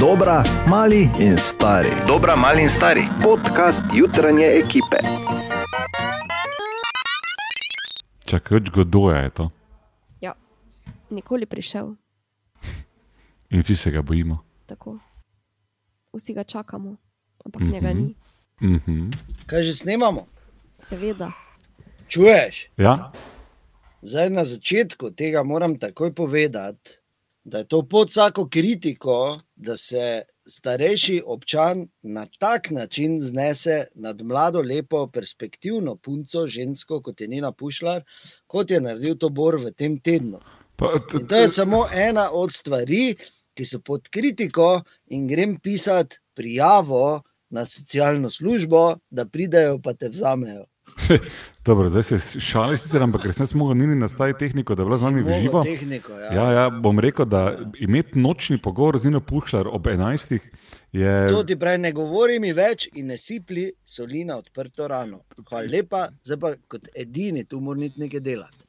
Dobra, mali in stari. Dobra, mali in stari. Podcast jutranje ekipe. Čakaj, kdo je to? Ja, nikoli prišel. In vsi se ga bojimo. Tako. Vsi ga čakamo, ampak mm -hmm. njega ni. Mhm. Kaj že snemamo? Seveda. Čuješ? Ja, Zdaj na začetku tega moram takoj povedati, da je to pod vsako kritiko, da se starejši občan na tak način znese nad mlado, lepo, perspektivno punco, žensko, kot je Nina Pušlar, kot je naredil to Bor v tem tednu. In to je samo ena od stvari, ki so pod kritiko, in grem pisati prijavo na socialno službo, da pridejo pa te vzamejo. Dobro, zdaj se šališ, sicer, ampak sem jaz mogel nini nastaviti tehniko, da je bila z nami v živo. Tehniko, ja. Ja, ja, bom rekel, da imeti nočni pogovor z Nino Pušlar ob 11. je. To ti pravi, ne govori mi več in ne sipli soli na odprto rano. Hvala lepa, zdaj pa kot edini tu mora niti nekaj delati.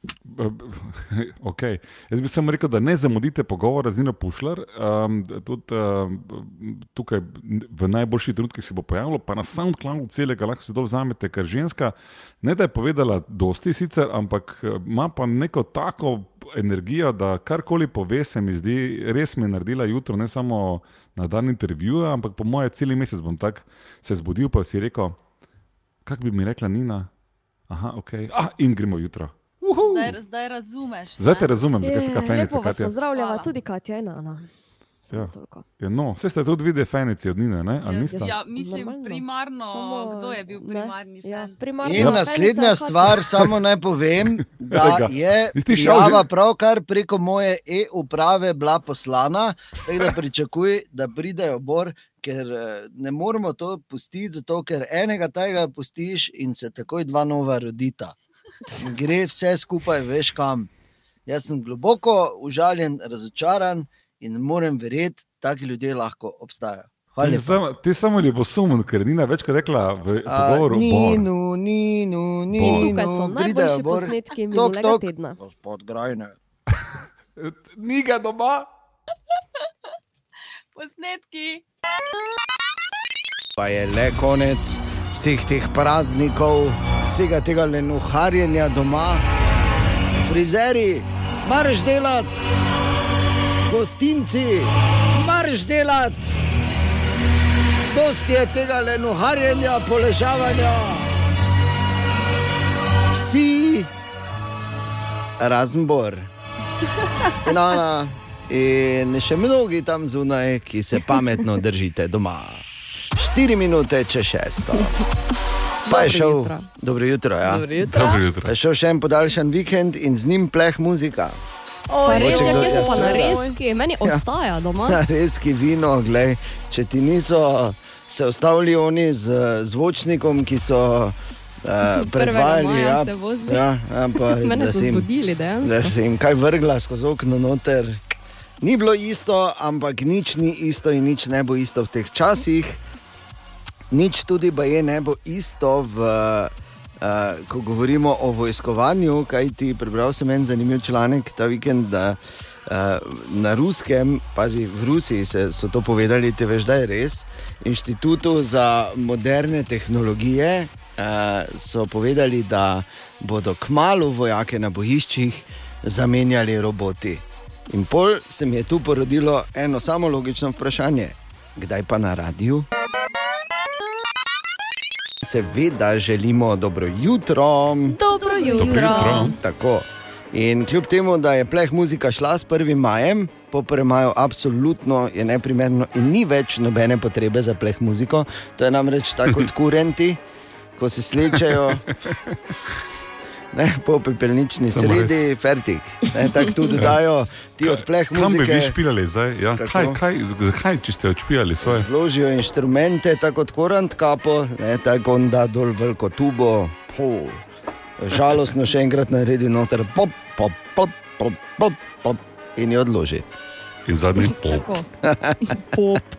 Okay. Jaz bi samo rekel, da ne zamudite pogovora z Nino Pušlar. Um, tudi, um, tukaj v najboljših trenutkih se bo pojavilo, pa na SoundCloudu celega lahko se to vzamete, ker ženska ne da je povedala dosti sicer, ampak eh, ima pa neko tako energijo, da karkoli pove, se mi zdi, res mi je naredila jutro, ne samo na dan intervjuja, ampak po moje cel mesec bom tak se zbudil, pa si rekel, kako bi mi rekla Nina. Aha, ok. Ah, in gremo jutro. Uhu. Zdaj, zdaj razumeš. Zdaj te ne? razumem, zakaj ste vas Katja. pozdravljava, Hvala. tudi Katja in Ana. Ja. toliko. Ja, no, vse ste tudi videli fenici od Nine, ne? Ali Ja? Ja, mislim, Normalno. primarno, Samo, kdo je bil ne, primarni ja, fan? primarno In Fenica naslednja stvar, samo naj povem, da je prijava pravkar preko moje e-uprave bila poslana, tako da pričakuj, da pridejo bor, ker eh, ne moremo to pustiti, zato ker enega tega pustiš in se takoj dva nova rodita. In gre vse skupaj, veš kam. Jaz sem globoko užaljen, razočaran in moram verjeti, da taki ljudje lahko obstajajo. Hvala Ti, sam, ti samo ljubosumen, ker Nina večkrat rekla v pogovoru. Bor. Ninu, ninu, ninu, Tukaj so pridejo najboljši bor. posnetki Tok, minulega tok. tedna. Gospod Grajner. Ni ga doma. Posnetki. Pa je le konec vseh teh praznikov, vsega tega lenuharjenja doma. Frizeri, marš delati, gostinci, marš delati. Dosti je tega lenuharjenja, poležavanja. Vsi, razen Bor. In Ana, in še mnogi tam zunaj, ki se pametno držite doma. 4 minute če šesto. Pa je Dobro šel, jutro. dobro jutro, ja. Dobro jutro. Dobro jutro. Pa je šel še en podaljšan vikend in z njim pleh muzika. Pa res je, kje so ja, pa seveda. narezki, meni ostaja doma. Na reski vino, glej, če ti niso se ustavili oni z zvočnikom, ki so uh, predvajali. Ja, se ja, ja, pa, Mene da si jim- zbudili, da se jim kaj vrgla skozi okno noter. Ni bilo isto, ampak nič ni isto in nič ne bo isto v teh časih. Nič tudi ba je ne bo isto, v, uh, ko govorimo o vojskovanju. Kaj ti prebral sem en zanimiv članek ta vikend, da uh, na ruskem, pazi v Rusiji se, so to povedali, te veš, da je res. Inštitutu za moderne tehnologije uh, so povedali, da bodo kmalo vojake na bojiščih zamenjali roboti. In pol se mi je tu porodilo eno samo logično vprašanje: kdaj pa na radiju? Seveda želimo dobro jutro. Dobro jutro. Dobro jutro. Tako. In kljub temu, da je pleh muzika šla s 1. majem, po 1. maju absolutno je neprimerno in ni več nobene potrebe za pleh muziko. To je namreč tako kot kurenti, ko se slečejo. Ne, po pepelnični Samo sredi, fertik. Ne, Tako tudi dajo ti odpleh Kam bi vi muzike. špilali zdaj? Ja, Kako? kaj, kaj, zakaj, če ste odšpijali svoje? Vložijo inštrumente, tako kot korant kapo, ne, tako on da dol veliko tubo. Po. Žalostno še enkrat naredi noter, pop, pop, pop, pop, pop, pop in jo odloži. In zadnji. Tako. Pop.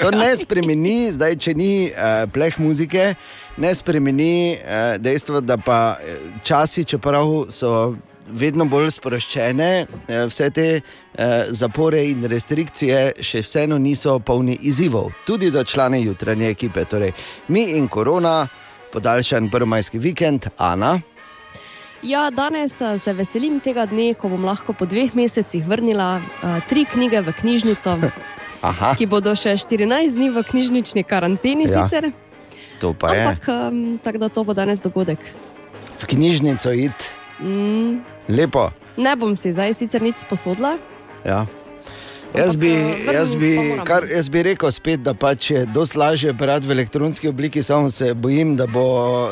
To ne spremeni, zdaj, če ni uh, pleh muzike, ne spremeni uh, dejstva, da pa eh, časi, čeprav so vedno bolj sproščene, eh, vse te eh, zapore in restrikcije še vseeno niso polni izzivov, tudi za člane jutranje ekipe. Torej, mi in korona, podaljšan prvomajski vikend, Ana. Ja, danes eh, se veselim tega dne, ko bom lahko po dveh mesecih vrnila uh, tri knjige v knjižnico, Aha, ki bodo še 14 dni v knjižnični karanteni. Ja, Sicer, to pa je. ampak um, tako da to bo danes dogodek. V knjižnico id, Mm, lepo. ne bom si zdaj sicer nič sposodila. Ja. Jaz bi, eh, jaz, bi, kar, jaz bi rekel spet, da pač je dosti lažje brati v elektronski obliki, samo se bojim, da bo,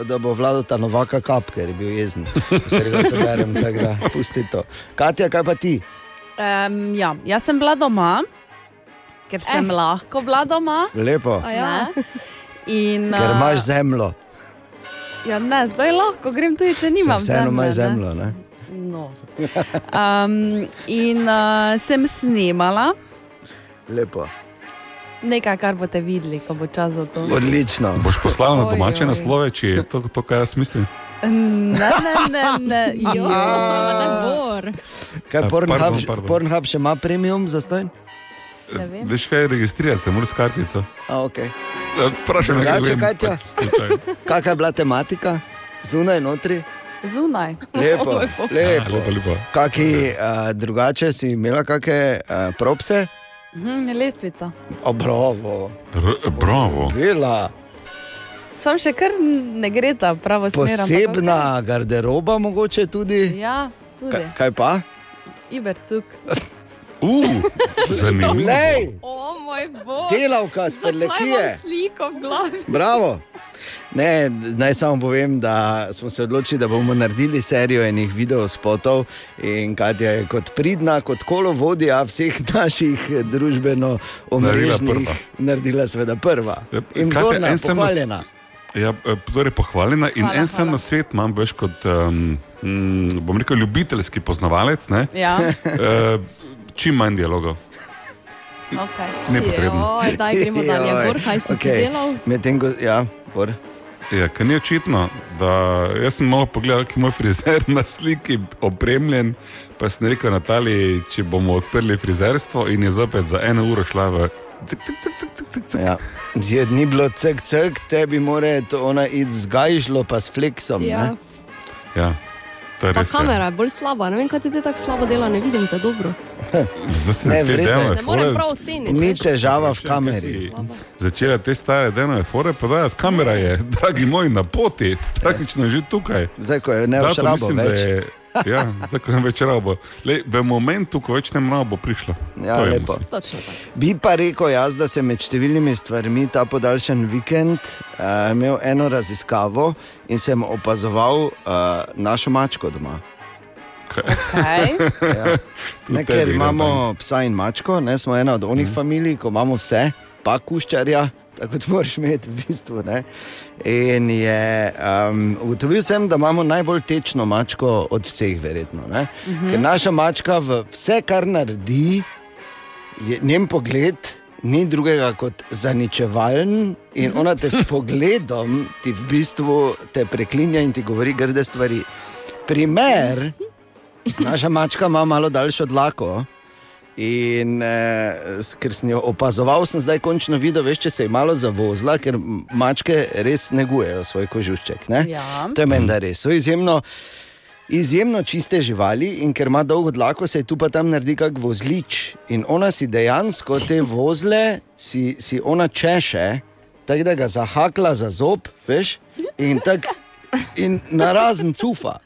da bo vladal ta novaka kap, ker je bil jezen. Vse rekel, to berem, tako da pusti to. Katja, kaj pa ti? Um, ja, jaz sem bila doma, ker sem eh. lahko bila doma. Lepo, Ja. Ne. In, ker a, imaš zemljo. Ja, ne, zdaj lahko grem tudi, če nimam. Vseeno imaš ne. zemljo. Ne? No. Um, in uh, sem snemala Lepo, nekaj, kar boste videli, ko bo čas za to. odlično. Boš poslal na domače oj. naslove, če je to, to kar jaz mislim. Ne, ne, ne, ne. Jo, ne bor. Kaj A, Pornhub, pardon, pardon. Pornhub še ima premium za stojn? Ne vem. Veš kaj, registrirati se moraš s kartico. A, okay. Vprašaj me, Katja? pač slučaj. Kakšna je bila tematika? Zunaj, notri? Zunaj. Lepo, Lepo. Lepo. lepo, lepo. Kaki, uh, drugače si imela kakšne propse? Mhm, lestvica. O, bravo, R bravo. bila. Sam še kar ne gre ta pravo smer. Posebna garderoba, mogoče tudi. Ja, tudi. Ka, kaj pa? Ibercuk. Uh, zanimivo. Lej, O moj bog. delavka s prlekije. sliko v glavi? Bravo. Ne, naj samo povem, da smo se odločili, da bomo naredili serijo enih videospotov in Katja je kot pridna, kot kolovodja vseh naših družbeno omrežnih prva. naredila seveda prva. Ja, In Katja, vzorna, en sem nas- pohvaljena. Ja, eh, torej pohvaljena in Hvala, en sem hvala. na svet imam več kot, um, mm, bom rekel, ljubiteljski poznavalec. Ne? Ja, Uh, čim manj dialogov. okay. Nepotrebno. Joj, daj gremo dalje. Bor, kaj si okay. okej. delal? Medtem ko, ja, Bor. Ja, ker ni očitno, da jaz sem malo pogledal, kako je moj frizer na sliki opremljen. Pa sem rekel Natali, če bomo odprli frizerstvo, in je zopet za eno uro šla v cik, cik, cik, cik, cik, cik, cik. Ja. Zjed ni bilo cek, cek, tebi mora to ona iti z gajžlo, pa s fleksom. Ja. Ja. Ja, to je Pa res. ja. kamera je bolj slaba. Ne vem, kaj ti te tako slabo dela, ne vidim te dobro. Zdaj se Ne, je. delove Ne morem fore- prav oceniti. Ni težava v kameri. Začela te stare denove fore podajati, kamera je, dragi moj, na poti, praktično je že tukaj. Zdaj, ko je ne Da, to rabo mislim, da več. je- Ja, zdaj, ko ne več rabo. Lej, v momentu, ko več ne mravo, bo prišla. Ja, To lepo. musi. Točno tako. Bi pa rekel jaz, da sem med številnimi stvarmi ta podaljšan vikend uh, imel eno raziskavo in sem opazoval uh, našo mačko doma. Okay. Ja. Ne, ker imamo psa in mačko, ne, smo ena od onih mm. familij, ko imamo vse, pa kuščarja, tako kot moraš imeti v bistvu. Ne. In je, um, ugotovil sem, da imamo najbolj tečno mačko od vseh, verjetno. Mm -hmm. Ker naša mačka vse, kar naredi, je njen pogled. Ni drugega kot zaničevalen, in ona te s pogledom ti v bistvu te preklinja in ti govori grde stvari. Primer, Naša mačka ima malo daljšo dlako. In eh, ker sem jo opazoval, sem zdaj končno videl, veš, če se je malo zavozila, ker mačke res negujejo svoj kožušček. Ne? Ja. To je meni, da res. So izjemno, izjemno čiste živali in ker ima dolgo dlako, se tu pa tam naredi kak vozlič. In ona si dejansko te vozle, si, si ona češe, tako da ga zahakla za zob, veš, in, tak, in na razen cufa.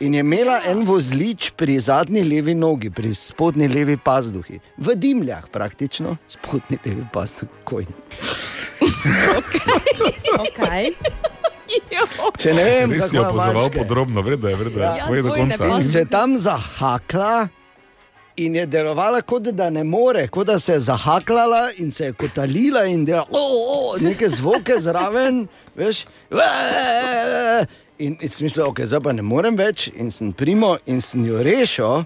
In je imela en vozlič pri zadnji levi nogi, pri spodnji levi pazduhi, v dimljah praktično, spodnji levi pazduh, koj. Okay. Če ne vem, kako opazoval mačke. podrobno, vredno je, vredno je. Ja, Povej do dvojne konca. In pa- se tam zahakla. In je delovala, kot da ne more, kot da se je zahaklala in se je kotalila in da je neke zvoke zraven, veš. In, in sem mislil, ok, zdaj pa ne morem več, in sem primo in sem jo rešil,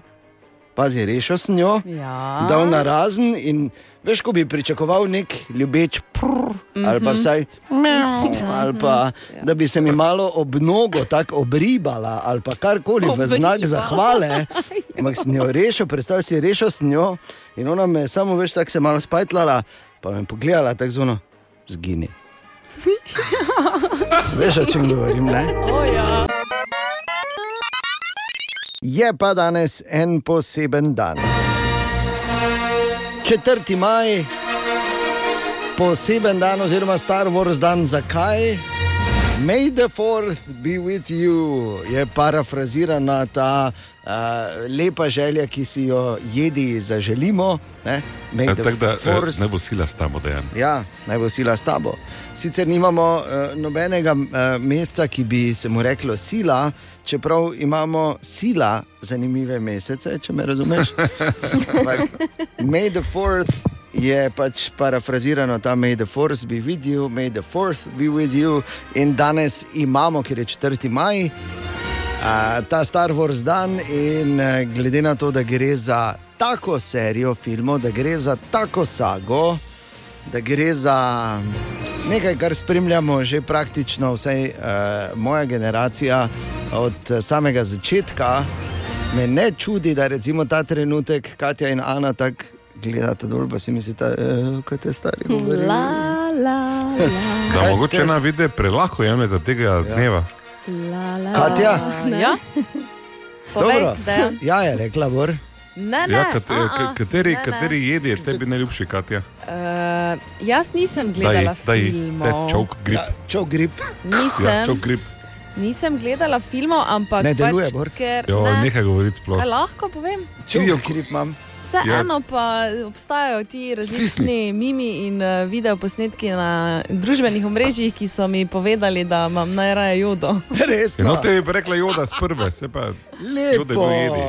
pazi, rešil sem jo, Ja. dal na razen in veš, ko bi pričakoval nek ljubeč prr, ali pa vsaj meow, ali pa da bi se mi malo ob nogo tako obribala ali pa karkoli v znak zahvale. Ampak sem jo rešil, predstavljaj si, rešil sem jo in ona me samo veš, tako se malo spajtlala, pa me pogledala tako zunaj, zgini. Veš, o čem govorim, ne? O, ja. Je pa danes en poseben dan. 4. maj, poseben dan, oziroma Star Wars dan, zakaj? May the fourth be with you, je parafrazirana ta uh, lepa želja, ki si jo jedi zaželimo. Ne? May the Tako da force- eh, ne bo sila s tamo dejan. Ja, naj bo sila s tabo. Sicer nimamo uh, nobenega uh, meseca, ki bi se mu reklo sila, čeprav imamo sila zanimive mesece, če me razumeš. May the fourth je pač parafrazirano ta May the force be with you, May the fourth be with you. In danes imamo, ker je 4. maj. Ta Star Wars dan, in uh, glede na to, da gre za tako serijo filmov, da gre za tako sago, da gre za nekaj, kar spremljamo že praktično vsaj uh, moja generacija od samega začetka, me ne čudi, da recimo ta trenutek Katja in Ana tako gledata dol, pa si mislite, eh, kot je stari. govorijo. La, la, la, Da Kaj mogoče te na vide prelahko jemljete tega dneva. la, la. Katja? Ne? Ja. Povej, Dobro. Dejan. Ja, je rekla, Bor. Ne, ne. Ja, kat, a, a, ka- kateri, ne, ne. kateri jedi je tebi najljubši, Katja? Uh, jaz nisem Daj, gledala daj, te filmov. čovk grip. Ja, Čov grip. Nisem, Ja, čovk grip. nisem gledala filmov, ampak Ne deluje, pač, Bor. ker Jo, ne, nehaj govoriti sploh. A lahko povem. Čov Idijo. grip imam. Vseeno pa obstajajo ti različni mimi in uh, videoposnetki na družbenih omrežjih, ki so mi povedali, da imam najraje jodo. Res. Ja, no, te bi rekla joda s prve, se pa Lepo. je jedi.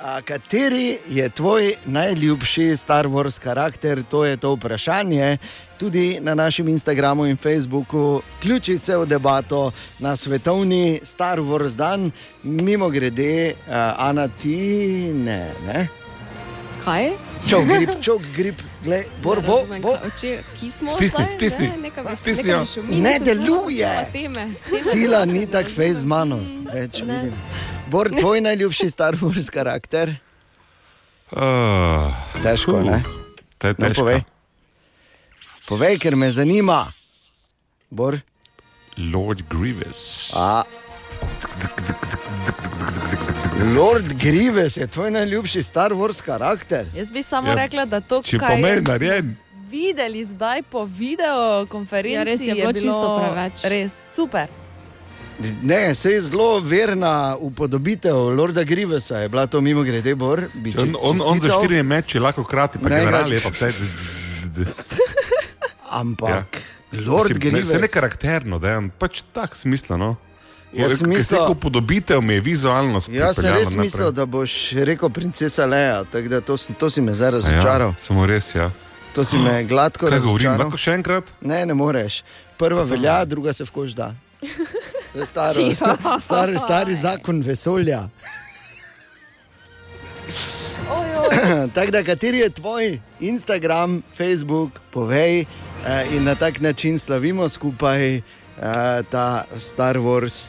A kateri je tvoj najljubši Star Wars karakter? To je to vprašanje. Tudi na našem Instagramu in Facebooku. Ključi se v debato na svetovni Star Wars dan, mimo grede, uh, Ana, ti ne. ne? Kaj? Čov grip, čov grip, glej, bor, Ne bo, bo. Oče, ki smo Stisni, zdaj, stisni. Ne, nekaj mi- Stisni mi šumi, Ne deluje. zelo teme. Sila ni tako fez z mano, več Ne. vidim. Bor, tvoj najljubši Star Wars karakter? Uh, Težko, ne? to je No, povej. Povej, ker me zanima. Bor? Lord Grievous. A. Lord Grievous je tvoj najljubši Star Wars karakter. Jaz bi samo Ja, ja, rekla, da to, Če kar pa meni smo narejen, videli zdaj po videokonferenci, Ja, res je bilo čisto preveč. Res super. Ne, se je zelo verna upodobitev Lorda Grievesa, je bila to mimo grede, Bor. bi Če on, on, on za štiri meče lahko krati, pa Ne, general je pa vse. Ampak Lord Mislim, ne, Grievous. Se ne karakterno, da je on pač tak smiselno. Jaz sem mislil- Upodobitev mi je vizualno Jaz sem res naprej. mislil, da boš rekel princesa Leja, tako da to, to si me zdaj A razočaral. Ja, samo res, ja. To si me gladko Kaj govorim, lahko še enkrat? Ne, ne moreš. Prva velja, druga se v kož da. To je staro, stari, stari zakon vesolja. Tako da, kateri je tvoj Instagram, Facebook, povej eh, in na tak način slavimo skupaj eh, ta Star Wars.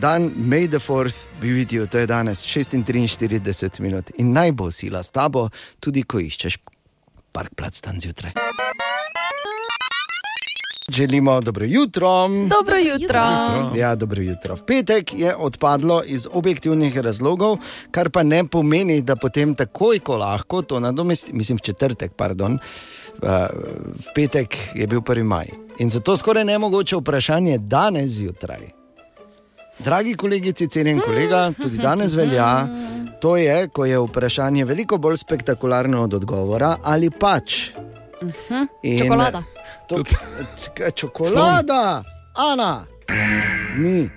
Dan May the 4th be with you, to je danes 46 minut in naj bo sila s tabo, tudi ko iščeš parkplac dan zjutraj. Želimo dobro jutro. Dobro jutro. Ja, dobro jutro. V petek je odpadlo iz objektivnih razlogov, kar pa ne pomeni, da potem takoj, ko lahko to nadomesti, mislim, v četrtek, pardon, uh, v petek je bil 1. maj. In zato skoraj nemogoče vprašanje danes zjutraj. Dragi kolegici, cenjen kolega, tudi danes velja, to je, ko je vprašanje veliko bolj spektakularno od odgovora ali pač. In- Čokolada. To, čokolada, Ana, ni.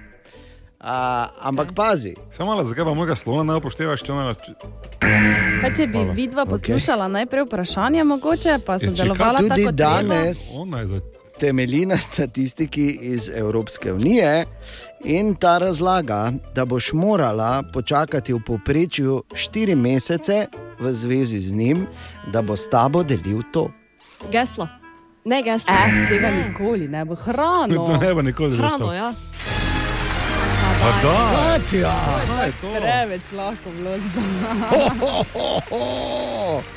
A, ampak pazi, Samo malo, zakaj pa mojega slona ne upoštevaš, če ona Kaj, če bi Hvala. vidva poslušala okay. najprej vprašanje, mogoče pa sodelovala tudi tako danes Ona je za... temelji na statistiki iz Evropske unije In ta razlaga, da boš morala počakati v povprečju 4 mesece v zvezi z njim, da bo s tabo delil to. Geslo. Ne geslo. Eh, tega nikoli ne bo To hrano. ne bo nikoli Hrano, zastal. ja. Pa da. Katja! Preveč lahko bilo.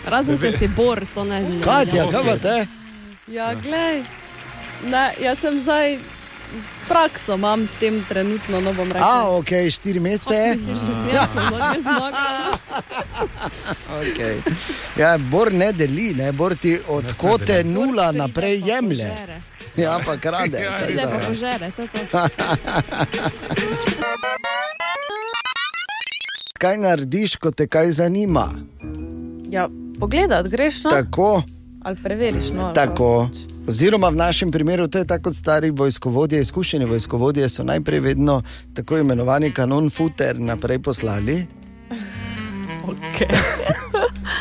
Razen če si bor, to ne. ne Katja, kaj pa te? Ja, glej. Ne, jaz sem zdaj prakso, imam s tem trenutno, no bom rekel. A, ok, 4 mesece. Si še snesla, no, ne zmagala. Okay. Ja, Bor ne deli, ne? Bor ti od kote nula naprej jemlje. Požere. Ja, pa krade. Ja, da- pa požere, to je to. Kaj narediš, ko te kaj zanima? Ja, pogledaj, greš na Tako, ali preveriš. No, tako. pa pač. Oziroma, v našem primeru to je tako kot stari vojskovodje, izkušeni vojskovodje so najprej vedno tako imenovani kanon futer naprej poslali. Okay.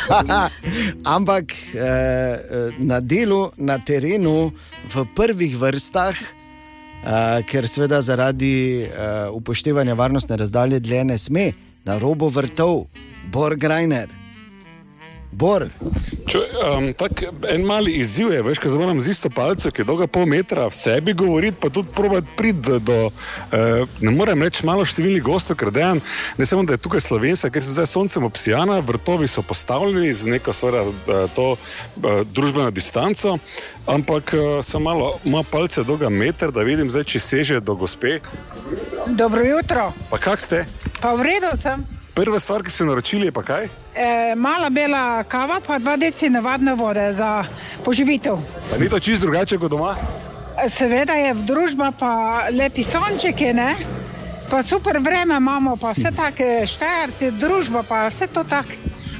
Ampak eh, eh, na delu, na terenu, v prvih vrstah, eh, ker seveda zaradi eh, upoštevanja varnostne razdalje dlje ne sme, na robu vrtov, Bor Grajner. Bor, Če, um, tak, en mali izziv je, veš, kaj moram z isto palco, ki je dolga pol metra, v sebi govoriti, pa tudi probati priti do, uh, ne morem reči, malo številnih gostov, ker dejan, ne samo da je tukaj slovenska, ker se zdaj soncem obsijana, vrtovi so postavljeni z neko sveda uh, to uh, družbeno distanco, ampak uh, sem malo, ima palce dolga meter, da vidim zdaj, če seže do gospe. Dobro jutro, Pa kak ste? pa v redu sem. Prva stvar, ki ste naročili, je pa kaj? E, mala bela kava, pa dva deci navadne vode za poživitev. Pa ni to čist drugače kot doma? E, Seveda je v družba, pa lepi sončeki, ne? pa super vreme imamo, pa vse take štajerci, družba, pa vse to tako.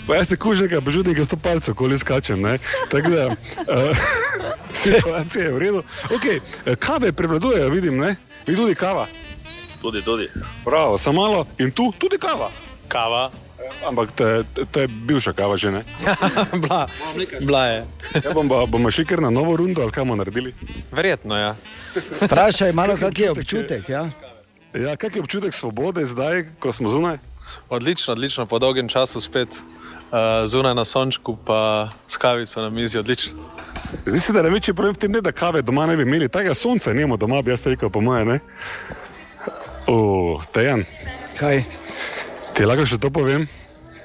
Pa jaz se kužim, da bežutim, da sto palcev, koli skačem. ne. Tako da uh, situacija je v redu. Okay, kave prevladujejo, vidim, ne? Vi tudi kava. Tudi, tudi. Prav, samo malo in tu tudi kava. Kava. Ampak to je, to je bivša kava že ne. Bila, bila je. Ja, bom, pa- bomo še kar na novo rundo ali kaj bomo naredili. Verjetno, ja. vprašaj malo, kak je občutek. Ja? Ja, kak je občutek svobode zdaj, ko smo zunaj? Odlično, odlično, po dolgem času spet uh, zunaj na sončku, pa s kavico na mizi, odlično. Zdi se, da največji problem v tem ne, da kave doma ne bi imeli, tega sonca nimamo doma, bi jaz rekel, po moje. ne. O, Tejan, Kaj? Ti lahko še to povem?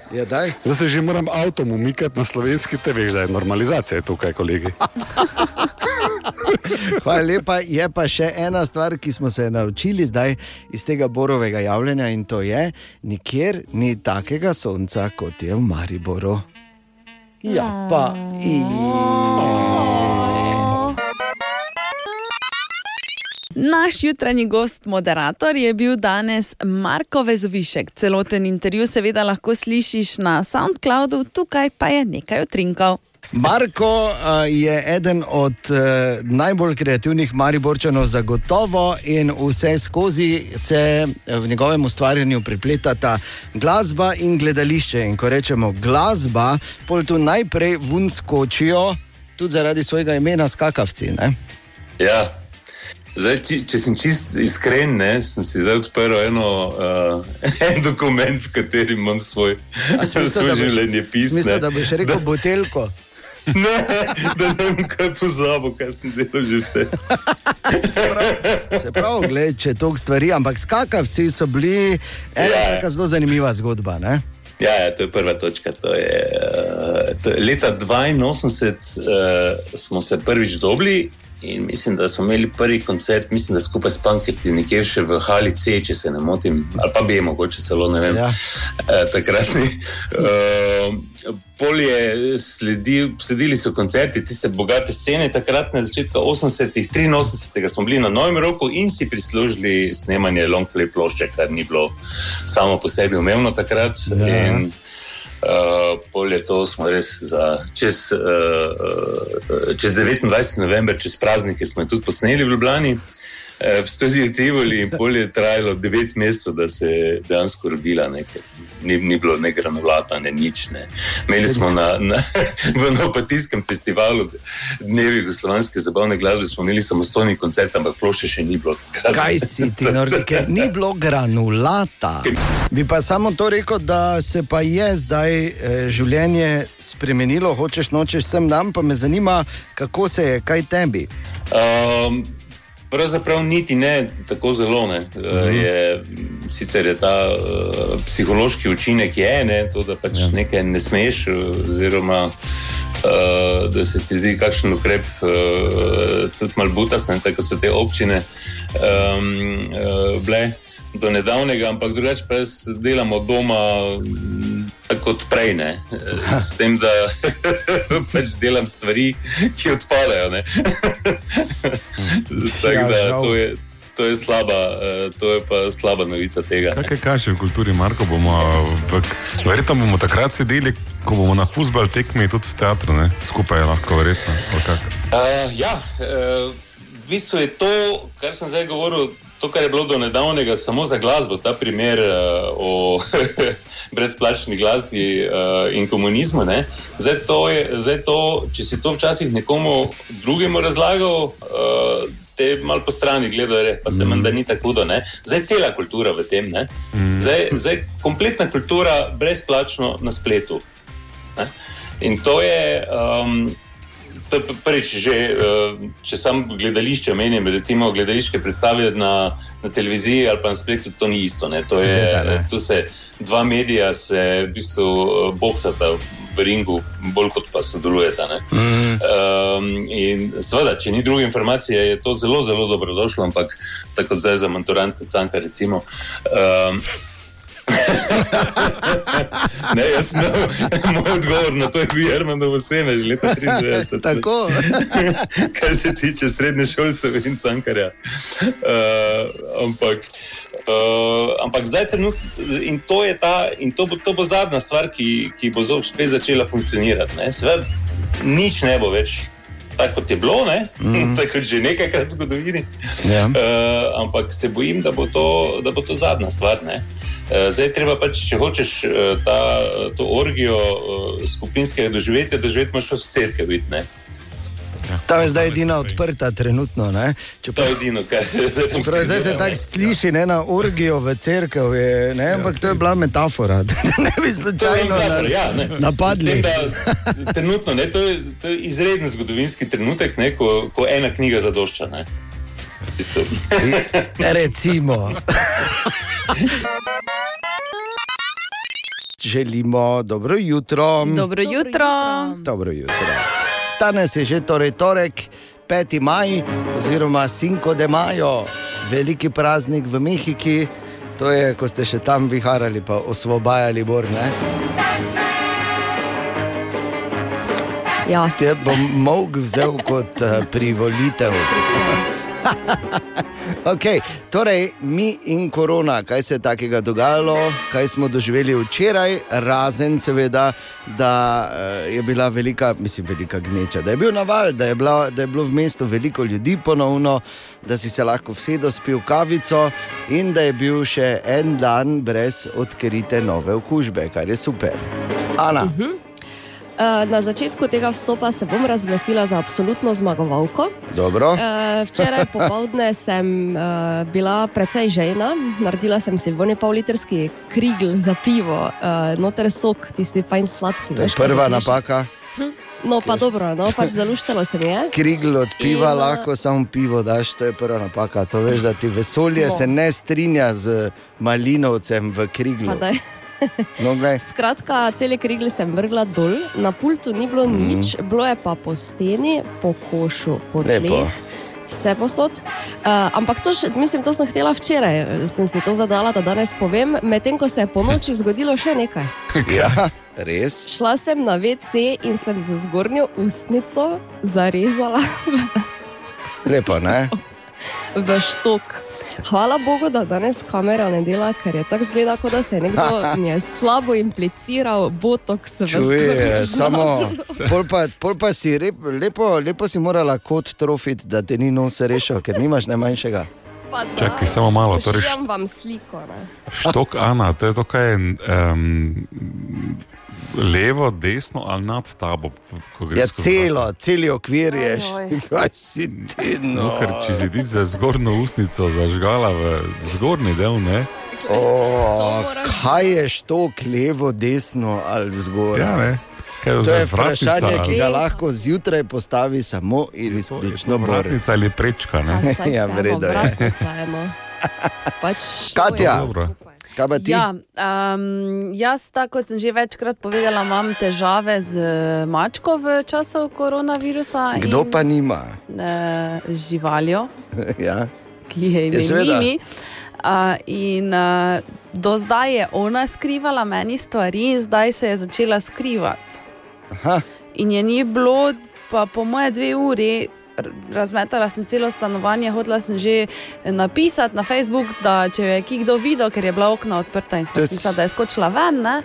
Je daj? Zdaj se že moram avtom umikati na slovenski TV, zdaj je normalizacija tukaj, kolegi. Hvala lepa. Je pa še ena stvar, ki smo se naučili zdaj iz tega borovega javljanja in to je, nikjer ni takega sonca, kot je v Mariboru. Ja, pa Naš jutranji gost, moderator, je bil danes Marko Vezovišek. Celoten intervju seveda lahko slišiš na SoundCloudu, tukaj pa je nekaj utrinkov. Marko je eden od uh, najbolj kreativnih Mariborčanov, zagotovo, in vse skozi se v njegovem ustvarjanju prepletata glasba in gledališče. In ko rečemo glasba, pol tu najprej vun skočijo, tudi zaradi svojega imena, skakavci. Ne? Ja. Zdaj, či, če sem čist iskren, ne, sem si zdaj odprl eno, uh, en dokument, v katerem imam svoj, svoj življenje pismo. Smisel, da boš rekel buteljko. Ne, da ne vem, kaj pozabo, kaj sem delal že vse. Se pravi, gled, če toliko stvari, ampak skakavci so bili ena Ja. zelo zanimiva zgodba. Ne? Ja, ja, to je prva točka. To je, uh, to je leta 82 uh, smo se prvič dobili in mislim, da smo imeli prvi koncert, mislim, da skupaj s Panketi, nekje še v Hali C, če se ne motim, ali pa bi mogoče celo ne vem. Ja. Uh, takratni. Uh, Pol je sledil, sledili so koncerti, tiste bogate scene, takrat na začetku 80-ih, 83 smo bili na Novem roku in si prislužili snemanje long play plošče, kar ni bilo samo po sebi umevno takrat. Ja. In, Uh, pol je to, smo res za čez, uh, čez 29. november, čez praznike, smo tudi posneli v Ljubljani, uh, v studiu Tivoli, in pol je trajalo 9 mesecev, da se je dejansko rodila nekaj. Ni, ni bilo ne granulata, ne nič. Ne. Imeli smo na, na, v Novopatijskem festivalu dnevi jugoslovanske zabavne glasbe, smo imeli samostojni koncert, ampak plošče še ni bilo. Kaj si ti, Nordi, ker ni bilo granulata. Bi pa samo to rekel, da se pa je zdaj eh, življenje spremenilo, hočeš nočeš sem nam, pa me zanima, kako se je, kaj tebi. Um, pravzaprav niti ne tako zelo. Ne. Uh, je, sicer je ta uh, psihološki učinek, je, ne, to, da pač ja. nekaj ne smeš, oziroma uh, da se ti zdi kakšen ukrep uh, tudi malo butas, ne, tako so te občine um, uh, bile. Do nedavnega, ampak drugače pa jaz delam od doma mm, tako kot prej, ne? s tem, da pač delam stvari, ki odpadajo. Tako da žal. to je, to je slaba, eh, to je pa slaba novica tega. ne. Kaj kaže v kulturi, Marko? Bomo, verjetno bomo takrat sedeli, ko bomo na fusbal tekmi tudi v teatru, ne? skupaj lahko, verjetno. Uh, ja, uh, v bistvu je to, kar sem zdaj govoril, to, kar je bilo do nedavnega samo za glasbo, ta primer uh, o brezplačni glasbi uh, in komunizmu. ne. Zdaj to, je, zdaj to, če si to včasih nekomu drugemu razlagal. Uh, Te malo po strani gledajo, pa se mm. menda ni tako hudo. ne. Zdaj je cela kultura v tem. ne. Zdaj, zdaj kompletna kultura brezplačno na spletu. Ne? In to je, um, prvič, že, uh, če sam gledališče menim, recimo gledališke predstave na, na televiziji ali pa na spletu, to ni isto. ne. To je, Seveda ne. tu se dva medija se v bistvu uh, boksata v ringu, bolj kot pa sodelujeta. ne. Um, in seveda, če ni druge informacije, je to zelo, zelo dobrodošlo, ampak tako zdaj za maturante Canka, recimo. Um, ne, jaz sem moj odgovor na to, je bil Jermanov seme, že leta 93. Tako. Kar se tiče srednje šolcev in cankarja. Uh, ampak, uh, ampak zdaj trenutno, in to je ta, in to bo, to bo zadnja stvar, ki, ki bo spet začela funkcionirati. ne. Seveda, nič ne bo več. Tako kot je bilo, mm. tako kot že nekajkrat v zgodovini. Ja. Uh, ampak se bojim, da bo to, da bo to zadnja stvar. Ne? Uh, zdaj, treba pač, če hočeš uh, ta, to orgijo uh, skupinskega doživetja, doživeti moraš v cerkev videti. ne. Tam je zdaj edina odprta, trenutno. Ne? To je edino, kar zdaj čeprav zdaj se tako sliši, ne na orgijo v cerkev, je, ne, ampak to je bila metafora, da ne bi slučajno nas ja, ne. napadli. Tem, da, trenutno, ne, to, je, to je izreden zgodovinski trenutek, ne, ko, ko ena knjiga zadošča. Ne. Bistvu. Recimo. Želimo dobro jutro. Dobro jutro. Dobro jutro. Danes je že torej torek, 5. maj, oziroma Cinco de Mayo, veliki praznik v Mehiki. To je, ko ste še tam viharali, pa osvobajali Bor. Ne? Ja, Te bom mog vzel kot uh, privolitev. okay, torej, mi in korona, kaj se je takega dogajalo, kaj smo doživeli včeraj, razen seveda, da uh, je bila velika, mislim, velika gneča, da je bil naval, da je, bila, da je bilo v mestu veliko ljudi ponovno, da si se lahko vsedo spil kavico in da je bil še en dan brez odkrite nove okužbe, kar je super. Ana, Eh, Na začetku tega vstopa se bom razglasila za absolutno zmagovalko. dobro. Eh, Včeraj popoldne sem eh, bila precej žejna, naredila sem si vojni pollitrski krigl za pivo, eh, noter sok, tisti fajn sladki. To je veš, prva napaka. No, pa dobro, no, pač zaluštalo se mi je. Krigl od piva, In, lahko samo pivo daš, to je prva napaka. To veš, da ti vesolje No. se ne strinja z malinovcem v Pa kriglu. daj. No, glej. Skratka, cele krigle sem vrgla dol, na pultu ni bilo Mhm. nič, bilo je pa po steni, po košu, po tleh. Vse posod. Uh, ampak to, še, mislim, to sem htela včeraj, sem si to zadala, da danes povem, medtem ko se je po noči zgodilo še nekaj. Ja, res. Šla sem na WC in sem za zgornjo ustnico zarezala Lepo, ne? v štok. Hvala Bogu, da danes kamera ne dela, ker je tako zgleda, kot da se je nekdo je slabo impliciral botoks v zgornjo samo, pol pa, pol pa si rep, lepo, lepo si morala kot trofit, da te ni nos rešil, ker nimaš najmanjšega. Čakaj, samo malo, torej št- vam sliko. Ne? Štok Ana, to je to, kaj je um, levo, desno ali nad tabo, ko greš Ja, celo, celi okvir je. Ojoj. Kaj si ti? No, No. ker če si ti za zgornjo usnico zažgala v zgornji del, ne? O, moraš kaj je štok, levo, desno ali zgoraj? Ja, ne. Kaj je To je vprašanje, ki ga lahko zjutraj postavi samo in izključno to vratnica ali prečka, ne? Ja, vseeno, v redu je. vratnica je, no. Pač Katja. je. Kaj pa ti? Ja, um, jaz, tako kot sem že večkrat povedala, imam težave z mačko v času koronavirusa. Kdo in, pa nima? Uh, z živaljo, Ja. ki je ime Ja. Mimi. Uh, in uh, do zdaj je ona skrivala meni stvari, in zdaj se je začela skrivati. Aha. In je ni bilo, pa po moje dve uri. Razmetala sem celo stanovanje, hotela sem že napisati na Facebook, da če jo je kdo videl, ker je bila okna odprta in sem mislila, da je skočila ven. Ne?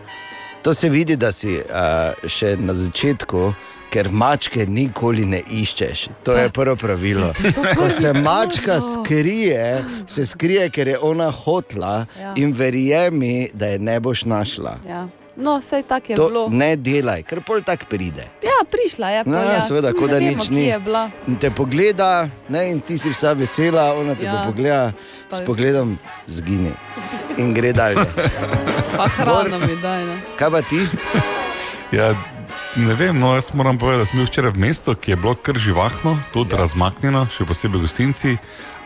To se vidi, da si uh, še na začetku, ker mačke nikoli ne iščeš. To je prvo pravilo. Ko se mačka skrije, se skrije, ker je ona hotla Ja. in verjemi, da je ne boš našla. Ja. No, vse tako je To bilo. ne delaj, ker pol tak pride. Ja, prišla je. No, pol, ja, seveda, Saj kot da ne nič vemo, ni. te pogleda, ne, in ti si vsa vesela, ona te ja. Ja. pogleda, Pa- s pogledom zgini in gre dalje. Pa hrano mi daj. Ne? Kaj pa ti? Ja, ne vem, no, jaz moram povedati, da bil včeraj v mestu, ki je bilo kar živahno, tudi ja. razmaknjeno, še posebej gostinci,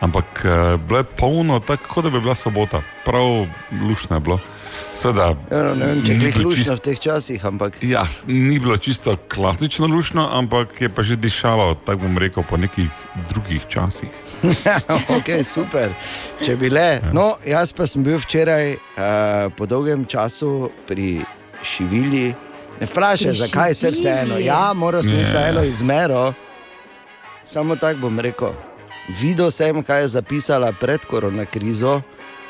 ampak uh, bilo je polno, tako kot da bi bila sobota, prav lušno je bilo. Sveda, Ja, no, ne vem, če glih bilo lušno čist- v teh časih, ampak Ja, ni bilo čisto klasično lušno, ampak je pa že dišalo, tako bom rekel, po nekih drugih časih. ok, super. Če bi le. No, jaz pa sem bil včeraj uh, po dolgem času pri Šivili. Ne vprašaj, Pri zakaj se vseeno. Ja, moram sneti Ja. yeah. eno izmero. Samo tako bom rekel. Videl sem, kaj je zapisala pred korona krizo,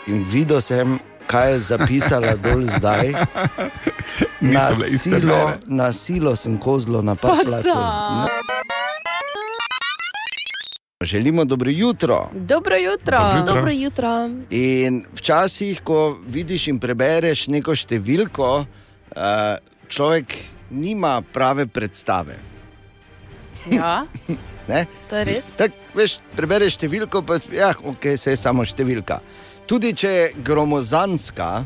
in videl sem, kaj je zapisala dol zdaj. Na silo, na silo sem kozlo na da. Želimo dobro jutro. Dobro jutro. Dobro jutro. Dobro jutro. In včasih, ko vidiš in prebereš neko številko, uh, človek nima prave predstave. Ja, Ne? to je res. Tak, veš, prebereš številko, pa si, ja, ok, se je samo številka. Tudi če je gromozanska,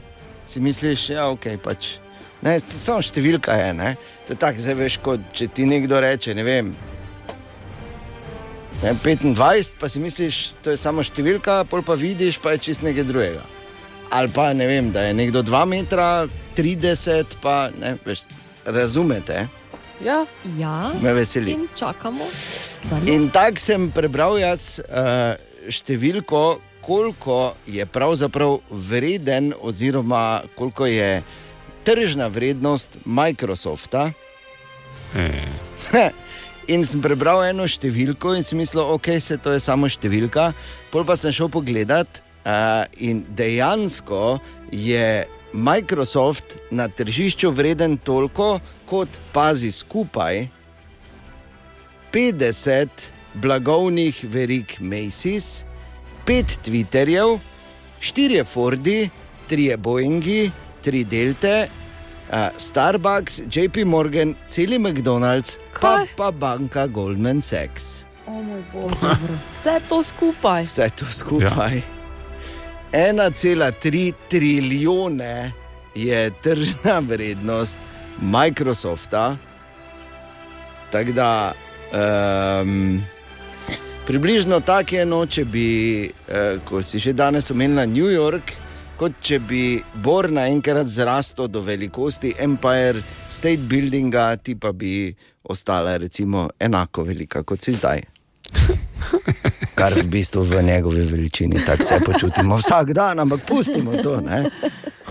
si misliš, da ja, okay, pač, ne, samo številka je. Ne? To je tako, zdaj veš, kot če ti nekdo reče, ne vem. Ne, 25, pa si misliš, da je samo številka, pol pa vidiš, pa je čist nekaj drugega. Ali pa ne vem, da je nekdo 2 metra, 30, pa ne veš, razumete, Ja. Ja, me veseli. in čakamo. dalje. In tako sem prebral jaz uh, številko, koliko je pravzaprav vreden, oziroma koliko je tržna vrednost Microsofta. In sem prebral eno številko in si mislil, ok, se to je samo številka. Pol pa sem šel pogledat uh, in dejansko je Microsoft na tržišču vreden toliko, kot pazi skupaj 50 blagovnih verig Macy's, 5 Twitterjev, 4 Fordi, 3 Boeingi, 3 Delte, uh, Starbucks, JP Morgan, celi McDonald's, pa, Kaj? pa banka Goldman Sachs. O moj bog. Vse to skupaj. Vse to skupaj. Ja. 1,3 trilijone je tržna vrednost Microsofta. Tako da um, približno tako je, no, če bi, uh, ko si že danes omenila New York, kot če bi Bor naenkrat zrastel do velikosti Empire State Buildinga, ti pa bi ostala recimo enako velika kot si zdaj. Kar v bistvu v njegovi veličini tako se počutimo vsak dan, ampak pustimo to. Ne?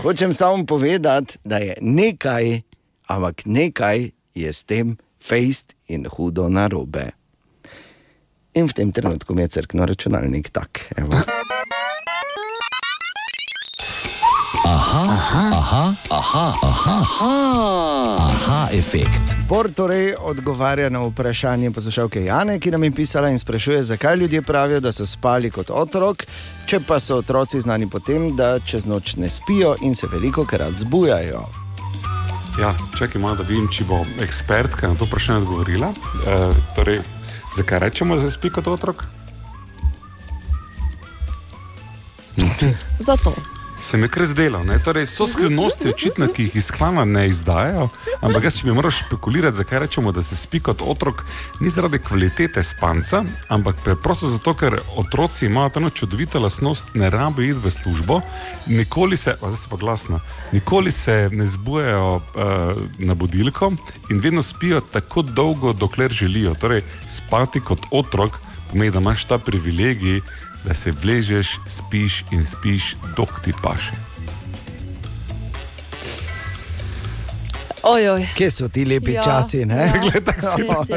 Hočem samo povedati, da je nekaj, ampak nekaj je s tem fejst in hudo narobe. In v tem trenutku mi je crkno računalnik tak. Evo. Aha, aha, aha, aha, aha, aha, aha efekt. Bor torej odgovarja na vprašanje poslušalke Jane, ki nam je pisala in sprašuje, zakaj ljudje pravijo, da so spali kot otrok, če pa so otroci znani potem, da čez noč ne spijo in se veliko krat zbujajo. Ja, čakaj malo, da vidim, če bo ekspertka na to vprašanje odgovorila. E, torej, zakaj rečemo, da se spi kot otrok? Zato. Se mi je kar zdelo. ne. Torej, so skrivnosti očitno, ki jih iz klana ne izdajajo, ampak jaz, če bi moral špekulirati, zakaj rečemo, da se spi kot otrok, ni zaradi kvalitete spanca, ampak preprosto zato, ker otroci imajo eno čudovito lastnost, ne rabijo iti v službo, nikoli se, zdaj se pa glasno, nikoli se ne zbujajo uh, na budilko in vedno spijo tako dolgo, dokler želijo. Torej, spati kot otrok pomeni, da imaš ta privilegij, da se vležeš, spiš in spiš, dok ti paše. Ojoj. Kje so ti lepi Ja. ja. časi? ne? Glej, tako si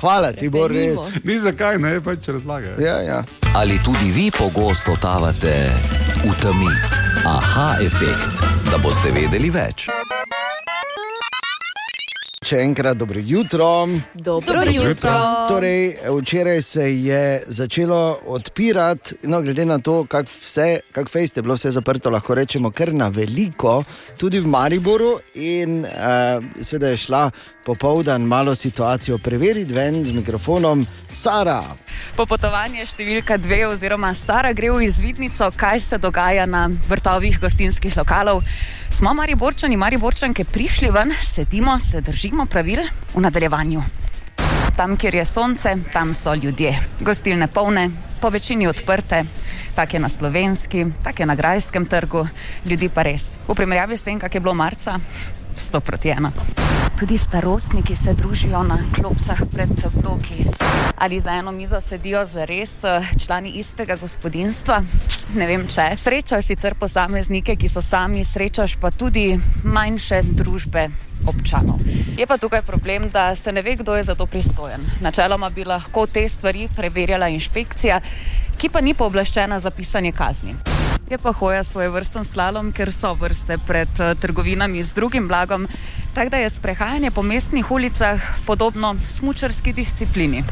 Hvala ti, Bor, res. Ni zakaj, ne, pač razlagaj. Ja, ja. Ali tudi vi pogosto totavate v temi? Aha efekt, da boste vedeli več. Še enkrat dobro jutro. Dobro, Dobro jutro. Torej, včeraj se je začelo odpirati, no, glede na to, kako vse, kako fejst je bilo vse zaprto, lahko rečemo, kar na veliko, tudi v Mariboru. In uh, seveda je šla popoldan malo situacijo preveriti ven z mikrofonom Sara. Popotovanje številka dve, oziroma Sara gre v izvidnico, kaj se dogaja na vrtovih gostinskih lokalov. Smo Mariborčani, Mariborčanke prišli ven, sedimo, se držimo pravil v nadaljevanju. Tam, kjer je sonce, tam so ljudje. Gostilne polne, po večini odprte, tako je na slovenski, tako je na grajskem trgu, ljudi pa res. V primerjavi s tem, kak je bilo marca, 100 proti 1. Tudi starostniki se družijo na klopcah pred bloki. Ali za eno mizo sedijo zares eh, člani istega gospodinstva? Ne vem če. Srečaš sicer posameznike, ki so sami, srečaš pa tudi manjše družbe občanov. Je pa tukaj problem, da se ne ve, kdo je za to pristojen. Načeloma bi lahko te stvari preverjala inšpekcija, ki pa ni pooblaščena za pisanje kazni. Je pa hoja svoj vrsten slalom, ker so vrste pred eh, trgovinami z drugim blagom, tako da je sprehajanje po mestnih ulicah podobno smučarski disciplini.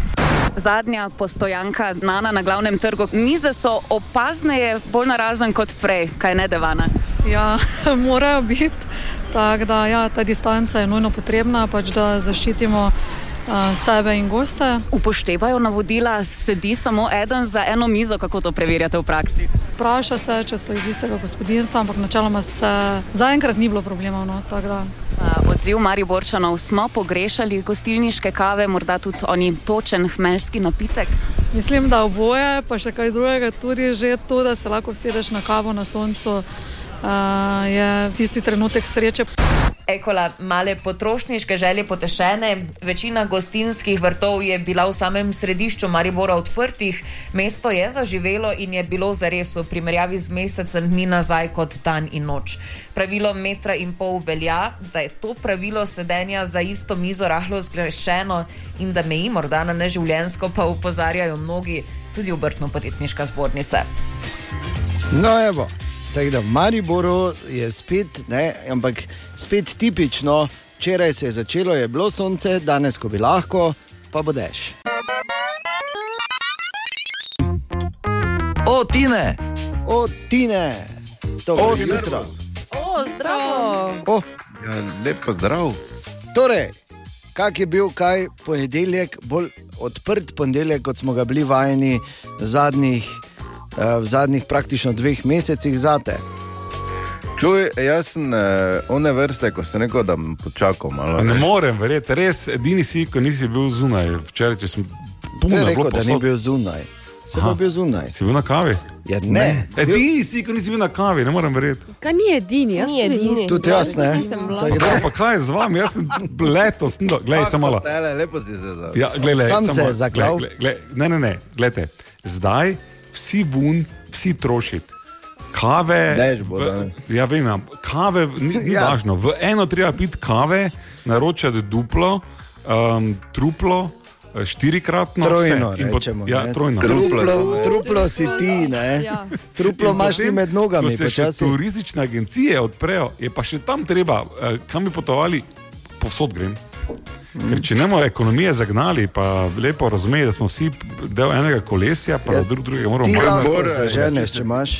Zadnja postojanka Nana na glavnem trgu. Mize so opazneje, bolj narazen kot prej, kaj ne devana. Ja, morajo biti. Tako da ja, ta distanca je nujno potrebna, pač, da zaščitimo sebe in goste. Upoštevajo navodila, sedi samo eden za eno mizo, kako to preverjate v praksi. Vpraša se, če so iz istega gospodinstva, ampak načeloma se zaenkrat ni bilo problemov. No, Odziv Mariborčanov smo pogrešali gostilniške kave, morda tudi oni točen hmelski napitek. Mislim, da oboje, pa še kaj drugega, tudi že to, da se lahko sedeš na kavo na soncu, uh, je tisti trenutek sreče. Ekola, male potrošniške želje potešene, večina gostinskih vrtov je bila v samem središču Maribora odprtih, mesto je zaživelo in je bilo zares v primerjavi z mesecem dni nazaj kot dan in noč. Pravilo metra in pol velja, da je to pravilo sedenja za isto mizo rahlo zgrešeno in da meji morda na neživljensko, pa upozarjajo mnogi, tudi obrtno-podjetniška zbornica. No, evo. Tako da v Mariboru je spet, ne, ampak spet tipično, včeraj se je začelo, je bilo sonce, danes, ko bi lahko, pa bo dež. O, Tine! O, Tine! Dobro jutro. O, zdravo! O, Ja, lepo zdrav. torej, kak je bil kaj ponedeljek, bolj odprt ponedeljek, kot smo ga bili vajeni zadnjih, v zadnjih praktično dveh mesecih zate. Čuj, jaz sem uh, one vrste, ko sem rekel, da bom počakal malo. Ne veš. morem verjeti, res edini si, ko nisi bil zunaj. Včeraj, če sem Ne puno rekel, da ni posod. bil zunaj. Se pa bil zunaj. Si bil na kavi? Ja, ne. Bil, Edini si, ko nisi bil na kavi, ne morem verjeti. Kaj ni edini, jaz Ni edini. tudi jaz ne. Tako Pa, da- pa kaj je z vami, jaz sem letos, no, gledaj samo malo. Tele, lepo si se zdaj. Ja, glej, glej, Sam se je zaklal. Ne, ne, ne, gledajte, zdaj vsi vun, vsi trošiti. Kave. Bo v-. Ja, vem, am- kave ni, ni Ja. ja. važno. V eno treba piti kave, naročati duplo, um, truplo, eh, štirikratno. Trojno, vse. In pot- rečemo, Ja, trojno. Truplo, truplo si ti, ne? Ja. Truplo imaš ti med nogami, Ko se turistične agencije odprejo, je pa še tam treba, eh, kam bi potovali, povsod grem. Ker če ne bomo ekonomije zagnali, pa lepo razumeti, da smo vsi del enega kolesja, pa Ja, drug drugega moramo Ti lahko se ženeš, če imaš.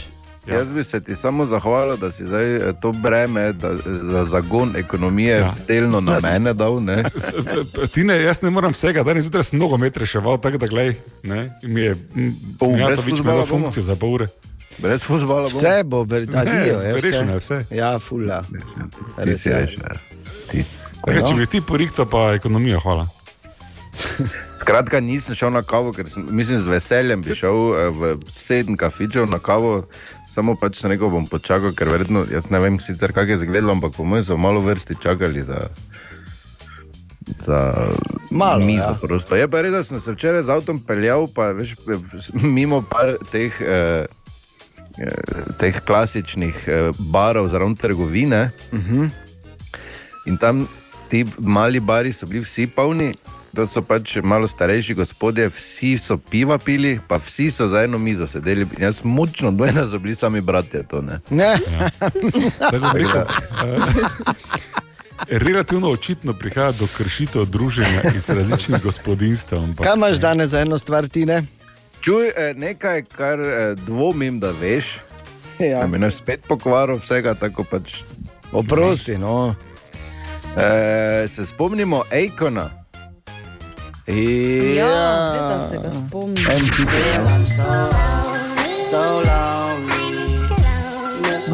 Ja. Jaz bi se ti samo zahvalil, da si zdaj eh, to breme da, za zagon ekonomije ja. delno na mene dal. Ne? Ti ne, jaz ne morem vsega, danes zjutraj sem nogomet reševal, tako da in mi je Bom, ja, brez to več fuzbala imela bomo. funkcijo za pol ure. Brez fuzbala bomo. Vse bo, adijo, je rešeno je vse. Ja, fula. Ti Res si je. reš, ja. Ti. Kaj, če bi ti porihtal, pa ekonomijo, hvala. Skratka, nisem šel na kavo, ker sem, mislim, z veseljem bi šel eh, v sedem kafičev na kavo, samo pač sem rekel, bom počakal, ker verjetno, jaz ne vem sicer, kak je zgledalo, ampak po mojem so malo vrsti čakali za, za Malo, mizo. ja. Prosto. Je pa res, da sem se včeraj z avtom peljal, pa veš, mimo par teh. Eh, eh, Teh klasičnih eh, barov zraven trgovine, Uh -huh. In tam ti mali bari so bili vsi polni, to so pač malo starejši gospodje, vsi so piva pili, pa vsi so za eno mizo sedeli. In Jaz močno dvojno, da so bili sami bratje. To, ne. Ne. Tako bom rekel, eh, Relativno očitno prihaja do kršitev druženja iz različnih gospodinstv. ampak- Kaj imaš danes za eno stvar, ti ne? Čuj, eh, nekaj, kar eh, dvomim, da veš. Ja. Da mi ne spet pokvaril vsega, tako pač. Oprosti, no. E, se spomnimo Aikona. Ja, vedno se ga spomnim.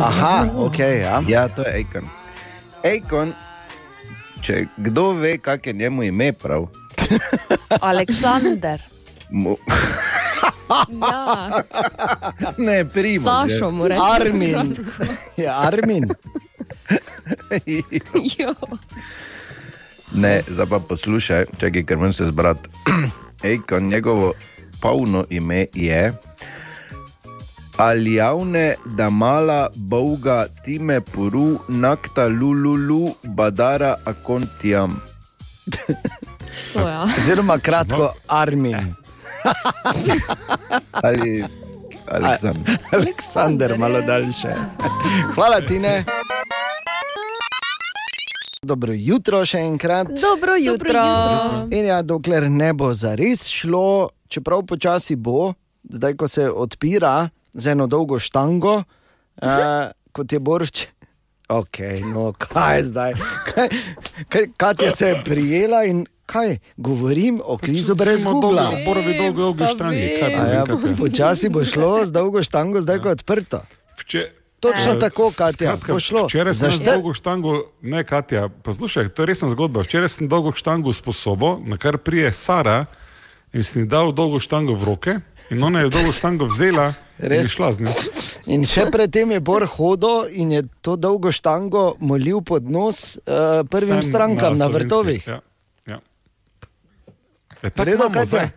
Aha, ok, ja. Ja, to je Aikon. Aikon, če kdo ve, kak je njemu ime prav. Aleksandr. Mu... Ja, ne, primo. Sašo mu rečemo. Armin. Je Armin. Jo. Ne, zdaj pa poslušaj, čakaj, ker moram se zbrati. Ejko, njegovo polno ime je Aljavne Damala Boga Time Puru Nakta Lululu Badara Akontijam. To ja. Oziroma kratko Armin. Ali Aleksandr. Aleksandr, malo daljše. Hvala ti, ne. Dobro jutro še enkrat. Dobro jutro. In ja, dokler ne bo zares šlo, čeprav počasi bo, zdaj ko se odpira z eno dolgo štango, uh, kot je Borč. Ok, no kaj zdaj? Kaj, kaj, Katja se je prijela in kaj govorim o krizu brez Google. Borovi dolgo, dolgo štangi. Ja, je. počasi bo šlo z dolgo štango, zdaj ko je odprto. Vče- Točno Eh, tako, Katja, skratka. Včeraj sem Za z štir- dolgo štango, ne Katja, poslušaj, to je resna zgodba. Včeraj sem dolgo štango sposobo, na kar prije Sara in sem ji dal dolgo štango v roke in ona je dolgo štango vzela in je Res? njo. In še predtem je Bor hodil in je to dolgo štango molil pod nos uh, prvim Vsem strankam na slovenskih, vrtovih. Ja, ja. E, tako Redo, imamo Katja?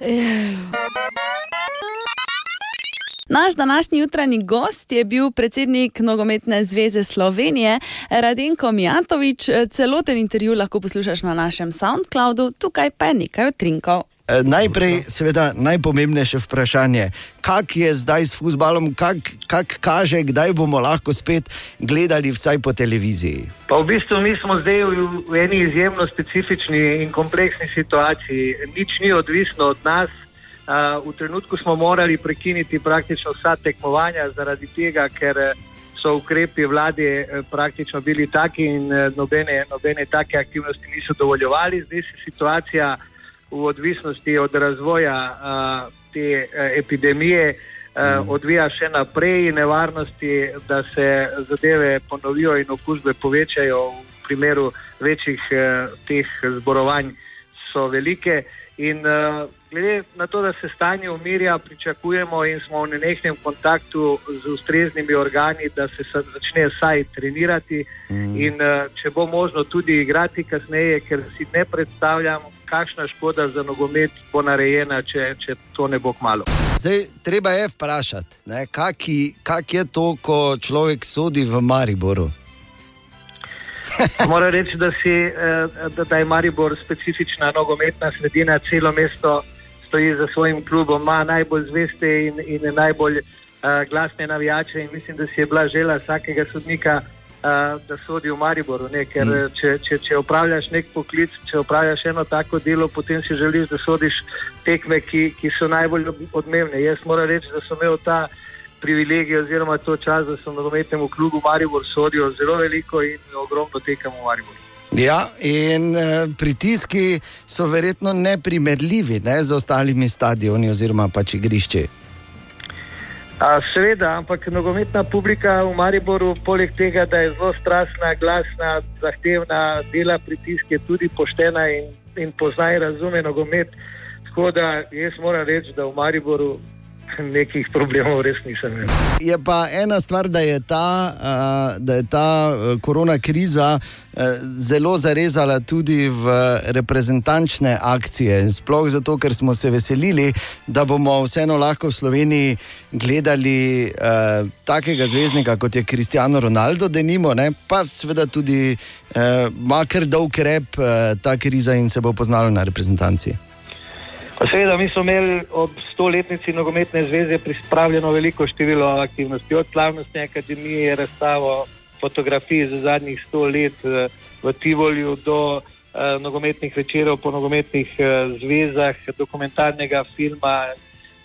Naš današnji jutranji gost je bil predsednik Nogometne zveze Slovenije, Radenko Mijatovič. Celoten intervju lahko poslušaš na našem SoundCloudu, tukaj pa je nekaj utrinkov. Eh, Najprej, seveda, najpomembnejše vprašanje, kak je zdaj s futbalom, kak, kak kaže, kdaj bomo lahko spet gledali vsaj po televiziji. Pa v bistvu mi smo zdaj v, v eni izjemno specifični in kompleksni situaciji. Nič ni odvisno od nas. Uh, v trenutku smo morali prekiniti praktično vsa tekmovanja, zaradi tega, ker eh, so ukrepi vlade eh, praktično bili taki in eh, nobene, nobene take aktivnosti niso dovoljevali. Zdaj se situacija v odvisnosti od razvoja uh, te uh, epidemije uh, odvija še naprej in nevarnosti, da se zadeve ponovijo in okužbe povečajo v primeru večjih uh, teh zborovanj so velike. In uh, glede na to, da se stanje umirja, pričakujemo in smo v nenehnem kontaktu z ustreznimi organi, da se začne vsaj trenirati mm. in uh, če bo možno tudi igrati kasneje, ker si ne predstavljam, kakšna škoda za nogomet bo narejena, če, če to ne bo kmalo. Zdaj, treba je vprašati, ne, kak, i- kak je to, ko človek sodi v Mariboru. Moram reči, da, si, eh, da, da je Maribor specifična nogometna sredina, celo mesto stoji za svojim klubom, ima najbolj zveste in, in najbolj uh, glasne navijače. In mislim, da si je bila žela vsakega sodnika, uh, da sodi v Mariboru. Ne? Ker mm. če, če, če upravljaš nek poklic, če upravljaš eno tako delo, potem si želiš, da sodiš tekme, ki, ki so najbolj odmevne. Jaz moram reči, da sem imel ta privilegij oziroma to čas, da sem v nogometnem klubu Maribor sodil zelo veliko in ogromno tekem v Mariboru. Ja, in uh, pritiski so verjetno neprimerljivi ne, z ostalimi stadioni oziroma pač igrišči. A, seveda, ampak nogometna publika v Mariboru, poleg tega, da je zelo strastna, glasna, zahtevna, dela pritiske, tudi poštena in, in pozna in razume nogomet. Tako da jaz moram reči, da v Mariboru nekih problemov res nisem imel. Je pa ena stvar, da je ta, da je ta uh, korona kriza uh, zelo zarezala tudi v reprezentančne akcije. Sploh zato, ker smo se veselili, da bomo vseeno lahko v Sloveniji gledali uh, takega zvezdnika kot je Cristiano Ronaldo, da nimo, ne? pa seveda tudi uh, makar dolg rep uh, ta kriza in se bo poznalo na reprezentanci. Seveda, mi smo imeli ob stoletnici nogometne zveze pripravljeno veliko število aktivnosti, od slavnostne akademije, razstavo fotografij za zadnjih sto let eh, v Tivolju do uh, nogometnih večerov po nogometnih uh, zvezah, dokumentarnega filma,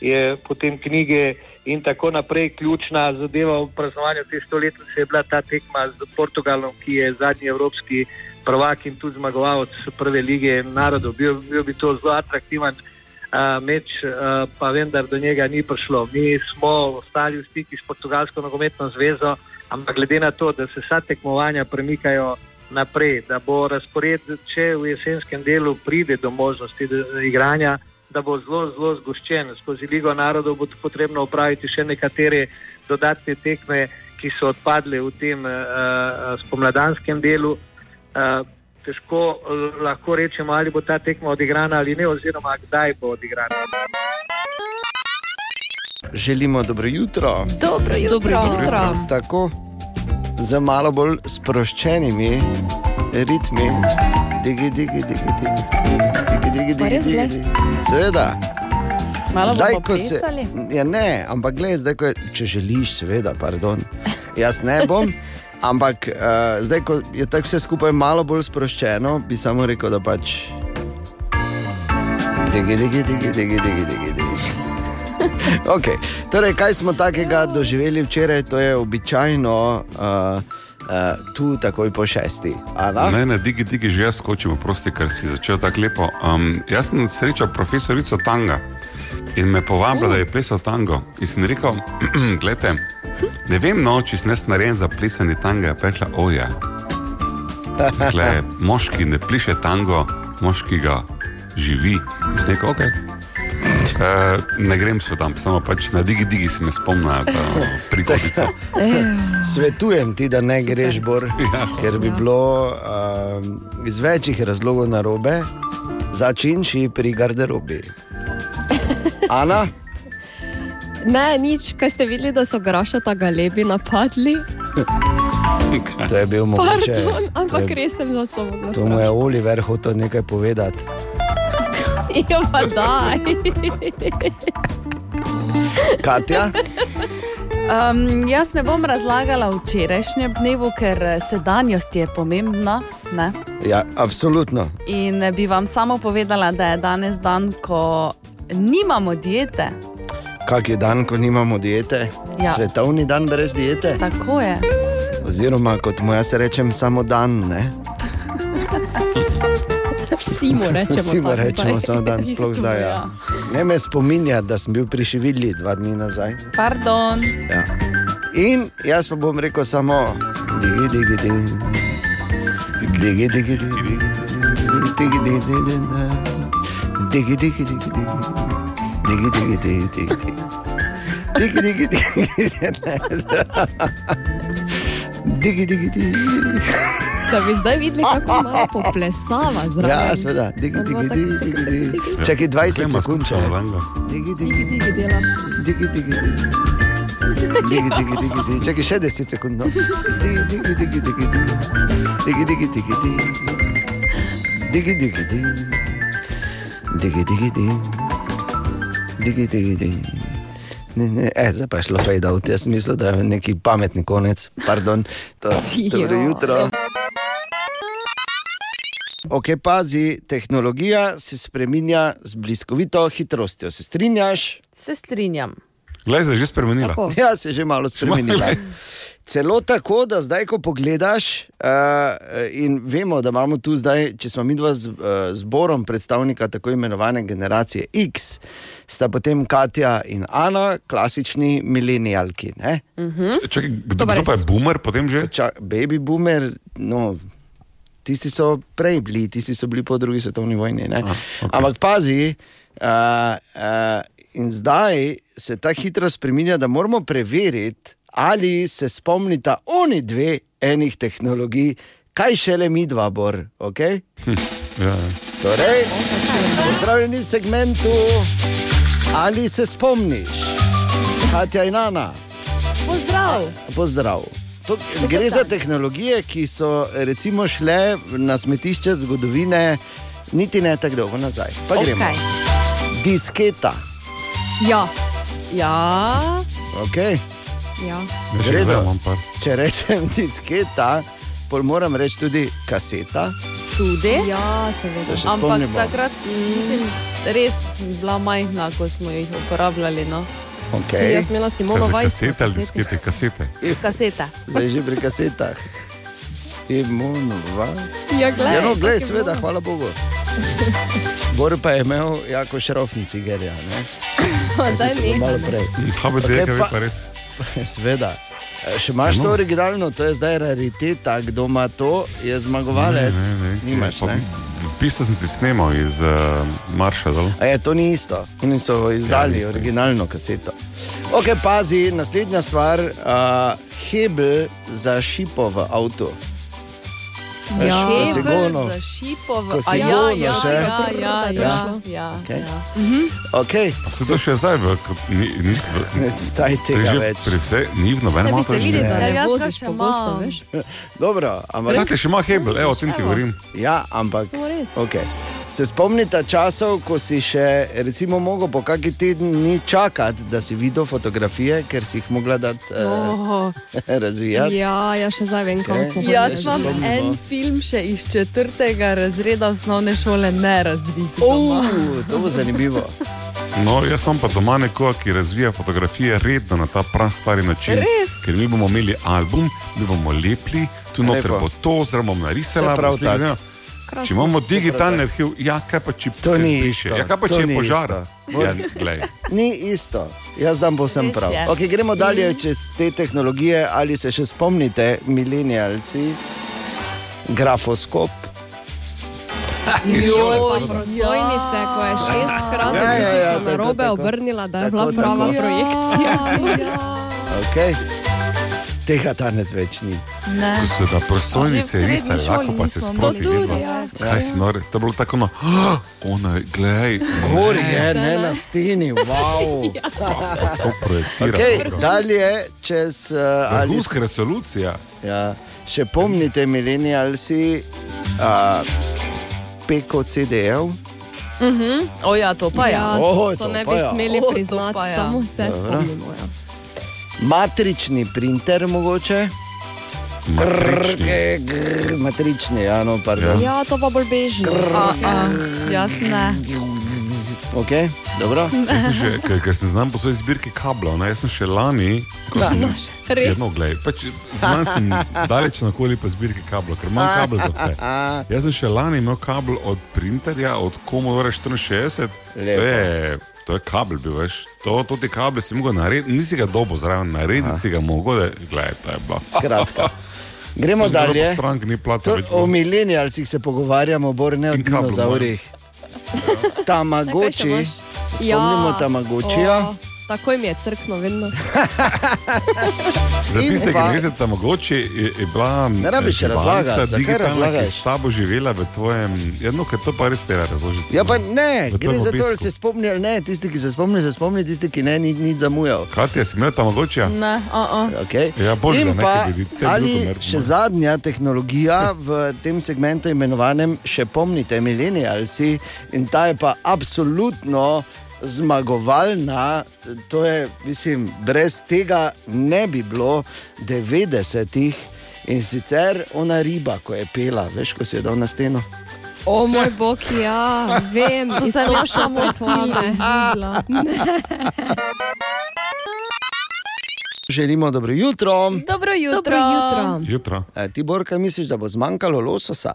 je potem knjige in tako naprej. Ključna zadeva v praznovanju te stoletnice je bila ta tekma z Portugalom, ki je zadnji evropski prvak in tudi zmagovalec prve lige narodov. Bil, bil bi to zelo atraktiven uh, meč, uh, pa vendar do njega ni prišlo. Mi smo ostali v stiku s Portugalsko nogometno zvezo, ampak glede na to, da se vsa tekmovanja premikajo naprej, da bo razpored, če v jesenskem delu pride do možnosti igranja, da bo zelo, zelo zgoščen. Skozi Ligo narodov bo potrebno upraviti še nekatere dodatne tekme, ki so odpadle v tem uh, spomladanskem delu. Uh, težko eh, lahko rečemo, ali bo ta tekma odigrana ali ne, oziroma kdaj bo odigrana. Želimo dobro jutro. Dobro jutro. Dobro jutro. Dobro jutro. Tako z malo bolj sproščenimi ritmi. Digi, digi, digi, digi, digi, digi, digi, digi. Seveda. Malo zdaj, ko se. Ja, ne, ampak gled, zdaj, ko je, če želiš, seveda, pardon. Jaz ne bom. ampak uh, zdaj, ko je tako vse skupaj malo bolj sproščeno, bi samo rekel, da pač. Digi, digi, digi, digi, digi, digi, digi. Okay. Torej, kaj smo takega doživeli včeraj, to je običajno uh, uh, tu, takoj po šesti. Ne, ne, digi, digi, že jaz skočim, prosti, ker si začel tako lepo. Um, jaz sem srečal profesorico Tanga in me povabila, da je plesal tango. In sem rekel, gledajte, ne vem, no, če sem narejen za plesanje tanga, pa je rekla, oja. Rekla je, moški ne pliše tango, moški ga živi. In sem rekel, ok. Uh, ne grem se tam, samo pač na digi, digi si me spomnil, prikolico. Svetujem ti, da ne greš, Bor, Ja. ker bi bilo um, iz večjih razlogov na robe, začenši pri garderobi. Ana, Ne, nič, kaj ste videli, da so grošata galebi napadli. to je bil mogoče. Pardon, to ampak je- res sem za to mogla. To mu je Oliver hotel nekaj povedati. Ja, pa daj. Katja, Um, jaz ne bom razlagala o včerajšnjem dnevu, ker eh, sedanjost je pomembna. Ne? ja, absolutno. In eh, bi vam samo povedala, da je danes dan, ko nimamo diete. Kak je dan, ko nimamo diete? Ja. Svetovni dan brez diete? Tako je. Oziroma, kot mu jaz rečem, samo dan. Ne? Vsi mu rečemo. Vsi mu tako rečemo zdaj. samo dan, sploh zdaj. Ja. ja. Ne me spominja, da sem bil pri Šividli dva dni nazaj. Pardon. Ja. In jaz pa bom rekel samo, digi, digi, digi, digi, digi, digi, digi, digi, digi, digi, digi, digi, digi, digi, digi, digi, digi, digi, digi, digi, digi, digi, digi. Da bi zdaj videli, kako malo poplesava zraven. Ja, seveda, digi, digi, digi, digi, digi. Čakaj 20 sekund, če. Digi, digi, Digi dela. digi, digi, digi. Digi, digi, digi, digi. Čakaj, še 10 sekund. No. Digi, digi, digi, digi, digi. Digi, digi, digi, digi. Digi, digi, digi. Digi, digi, digi. Digi, digi, digi. Ne, ne, e, zdaj pa je šlo fade out, jaz mislim, da je neki pametni konec. Pardon, to, dobro Jo. jutro. Ok, pazi, tehnologija se spremenja z bliskovito hitrostjo. Se strinjaš? Se strinjam. Glej, se je že spremenila. Tako. Ja, se je že malo spremenila. Celo tako, da zdaj, ko pogledaš, uh, in vemo, da imamo tu zdaj, če smo mi dva z uh, zborom predstavnika tako imenovane generacije X, sta potem Katja in Ana, klasični milenijalki. ne? Čakaj, kdo, kdo pa je boomer potem že? Ča, baby boomer, no, tisti so prej bili, tisti so bili po drugi svetovni vojni. Ah, okay. Ampak pazi, uh, uh, in zdaj se ta hitro spremenja, da moramo preveriti, ali se spomnita oni dve enih tehnologij, kaj šele mi dva, bor. Okay? Hm, ja, ja. Torej, pozdravljeni v segmentu, ali se spomniš, Katja in Ana. Pozdrav. Pozdrav. To, gre za tehnologije, ki so recimo šle na smetišče zgodovine, niti ne tako dolgo nazaj. Pa gremo. Okej. Disketa. Ja. Ja. Okay. Ja. Ne, imam par. Če rečem disketa, moram reči tudi kaseta. Tudi. Ja, seveda. Se Ampak spomnimo. takrat mislim, res bila majhna, ko smo jih uporabljali. No. Si jaz imela Simono Kaj za Vajs. Kasete ali diskete? Kasete. Kaseta. Zdaj že pri kasetah. Simonova. Ja, glej, ja, no, je seveda, hvala Bogu. Bor pa je imel jako šrofni cigarja. ne? Daj Tisto bilo malo prej. HBD, Okej, kaj pa- pa res. Seveda. E, Še imaš Ja, to no. originalno, to je zdaj rariteta, kdo ima to, je zmagovalec. Ne, ne, ne, Nimaš, ne? Bistvu sem si snimal iz uh, Marša dol. A je to ni isto. Oni so izdali Ja, ja, isto, originalno kaseto. Ok, pazi, naslednja stvar, uh, hebel za šipo v avtu. Ja. ko si Hebel gono. za šipo v Ko si A, gono ja, še. ja, ja, ja, ja, Okej. ja. Okay. Pa se to še zdaj v. Ni, ni, v Zdaj tega že več. Pri vse, ni v nobenem Ne bi avtu. se več videli, ne. da Ja, ne jaz ga voziš pogosto, veš. Dobro, ampak. Kaj še ima hebel, evo, o tem ti govorim. Ja, ampak. Okay. Se spomnite časov, ko si še recimo, mogel po kakšni tedni čakati, da si videl fotografije, ker si jih mogla dati uh, Oh. razvijati? Ja, ja, še zdaj vem, kam Okej. smo Ja, Jaz se imam en film še iz četrtega razreda osnovne šole, ne razvit. Uh, to bo zanimivo. No, jaz sem pa doma nekoga, ki razvija fotografije redno na ta prastari način. Res? Ker mi bomo imeli album, mi bomo lepili, tu noter bo to, zdaj bomo narisali. Prav ne. Če imamo digitalni arhiv, ja, kaj pa če To se ni isto, Ja, kaj pa če je požar? isto. Ja, glej. Ni isto, jaz dam povsem prav. Okay, gremo dalje čez te tehnologije. Ali se še spomnite, milenijalci, grafoskop? Joj, pa prosojnice, ko je šestkrat Ja, ja, ja, na robe obrnila, da je Tako, bila prava tako. projekcija. Okay. Tega danes več ni. Ne. Ko so da prosojnice risali, lahko pa se sproti videlo. ja. Kaj si nori? To je bilo tako, no, ona, glej, Gor je, ne na steni, wow. pa to projicira. Okay, dalje, čez uh, ali Vrhunska resolucija. ja, še pomnite, milenijalci, uh, peko CD-jev. Mhm. O ja, to pa ja. Ja, O, to to ne bi ja. smeli O, priznati, ja. samo se spomnimo. Ja. Matrični printer, mogoče. Matrični. Grr, matrični, ja, no, pardon. ja, to pa bolj bežno. A, a, jaz ne. Ok, dobro. Jaz sem še, ker, ker sem znam po svoji zbirki kablov, jaz sem še lani, ko sem Res. Jedno, glej, pač, znam sem daleč nakoli po zbirki kablov, ker imam kabel za vse. Jaz sem še lani imel kabel od printerja, od Commodore 64, to Lepo. je, to je kabel bil, veš. To, to ti kabel si mogel narediti, nisi ga dobo zraven, narediti si ga mogel, da, glej, to je bilo. Skratka. Gremo dalje. ni placa To, o milenijalcih se pogovarjamo, bor ne o dinozaurih. Tamagoči, se spomnimo Ja. Tamagočija. O, Takoj mi je crkno, vedno. Za tiste, ki ne veste, mogoče je, je bila Ne rabiš razlagati, digitalna, ki je razlagaš? s tabo živela v tvojem, jedno, ker to pa res treba razložiti. Ja, pa ne, gre za to, obisku. se spomni ne. Tisti, ki se spomni, se spomni, tisti, ki ne, ni nič zamujal. Katja, si imela tam mogoče? Ne, uh -uh. Okay. Ja, bolj, da In pa, te ali še zadnja tehnologija v tem segmentu imenovanem še pomnite, milenialci, in ta je pa absolutno zmagovalna. To je, mislim, brez tega ne bi bilo 90-ih. In sicer ona riba, ko je pela, veš, ko si jo dal na steno. O moj bog, ja, vem, To sem jaz samo reklame. videla. Želimo dobro jutro. Dobro jutro. Dobro jutro. Jutro. E, ti, Borka, misliš, da bo zmanjkalo lososa?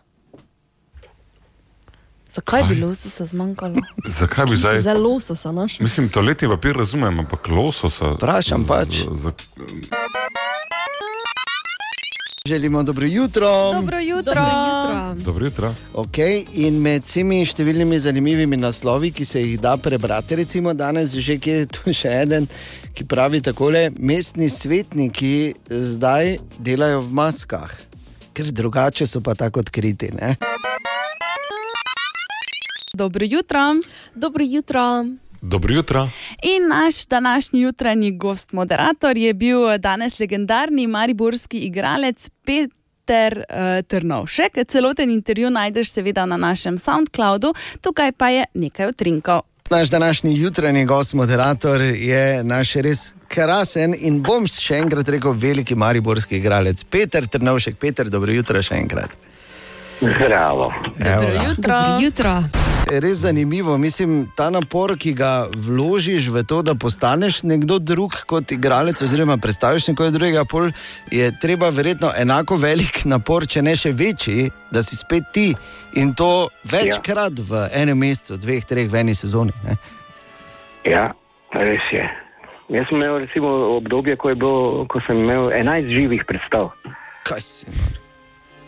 Zakaj bi lososa zmanjkalo? Zakaj bi zdaj? Zelo so se našli. Mislim, toaletni papir razumem, ampak lososa. Vprašam pač. Za, za, Želimo dobro jutro. Dobro jutro. Dobro jutro. dobro jutro. Okay, in med vsemi številnimi zanimivimi naslovi, ki se jih da prebrati, recimo danes že je tu še en, ki pravi takole: mestni svetniki zdaj delajo v maskah, ker drugače so pa tako odkriti. Ne? Dobro jutro. Dobro jutro. Dobro jutro. In naš današnji jutranji gost, moderator, je bil danes legendarni mariborski igralec Peter uh, Trnovšek. Celoten intervju najdeš seveda na našem SoundCloudu, tukaj pa je nekaj utrinkov. Naš današnji jutranji gost, moderator, je naš res krasen in bom še enkrat rekel, veliki mariborski igralec Peter Trnovšek. Peter, dobro jutro še enkrat. Zdravo. Ga. jutro. Dobro jutro. Res zanimivo, mislim, ta napor, ki ga vložiš v to, da postaneš nekdo drug kot igralec, oziroma predstaviš nekoga drugega, pol je treba verjetno enako velik napor, če ne še večji, da si spet ti in to večkrat v enem mesecu, dveh, treh, v eni sezoni. Ne? Ja, res je. Jaz sem imel recimo obdobje, ko, je bilo, ko sem imel 11 živih predstav Kaj si?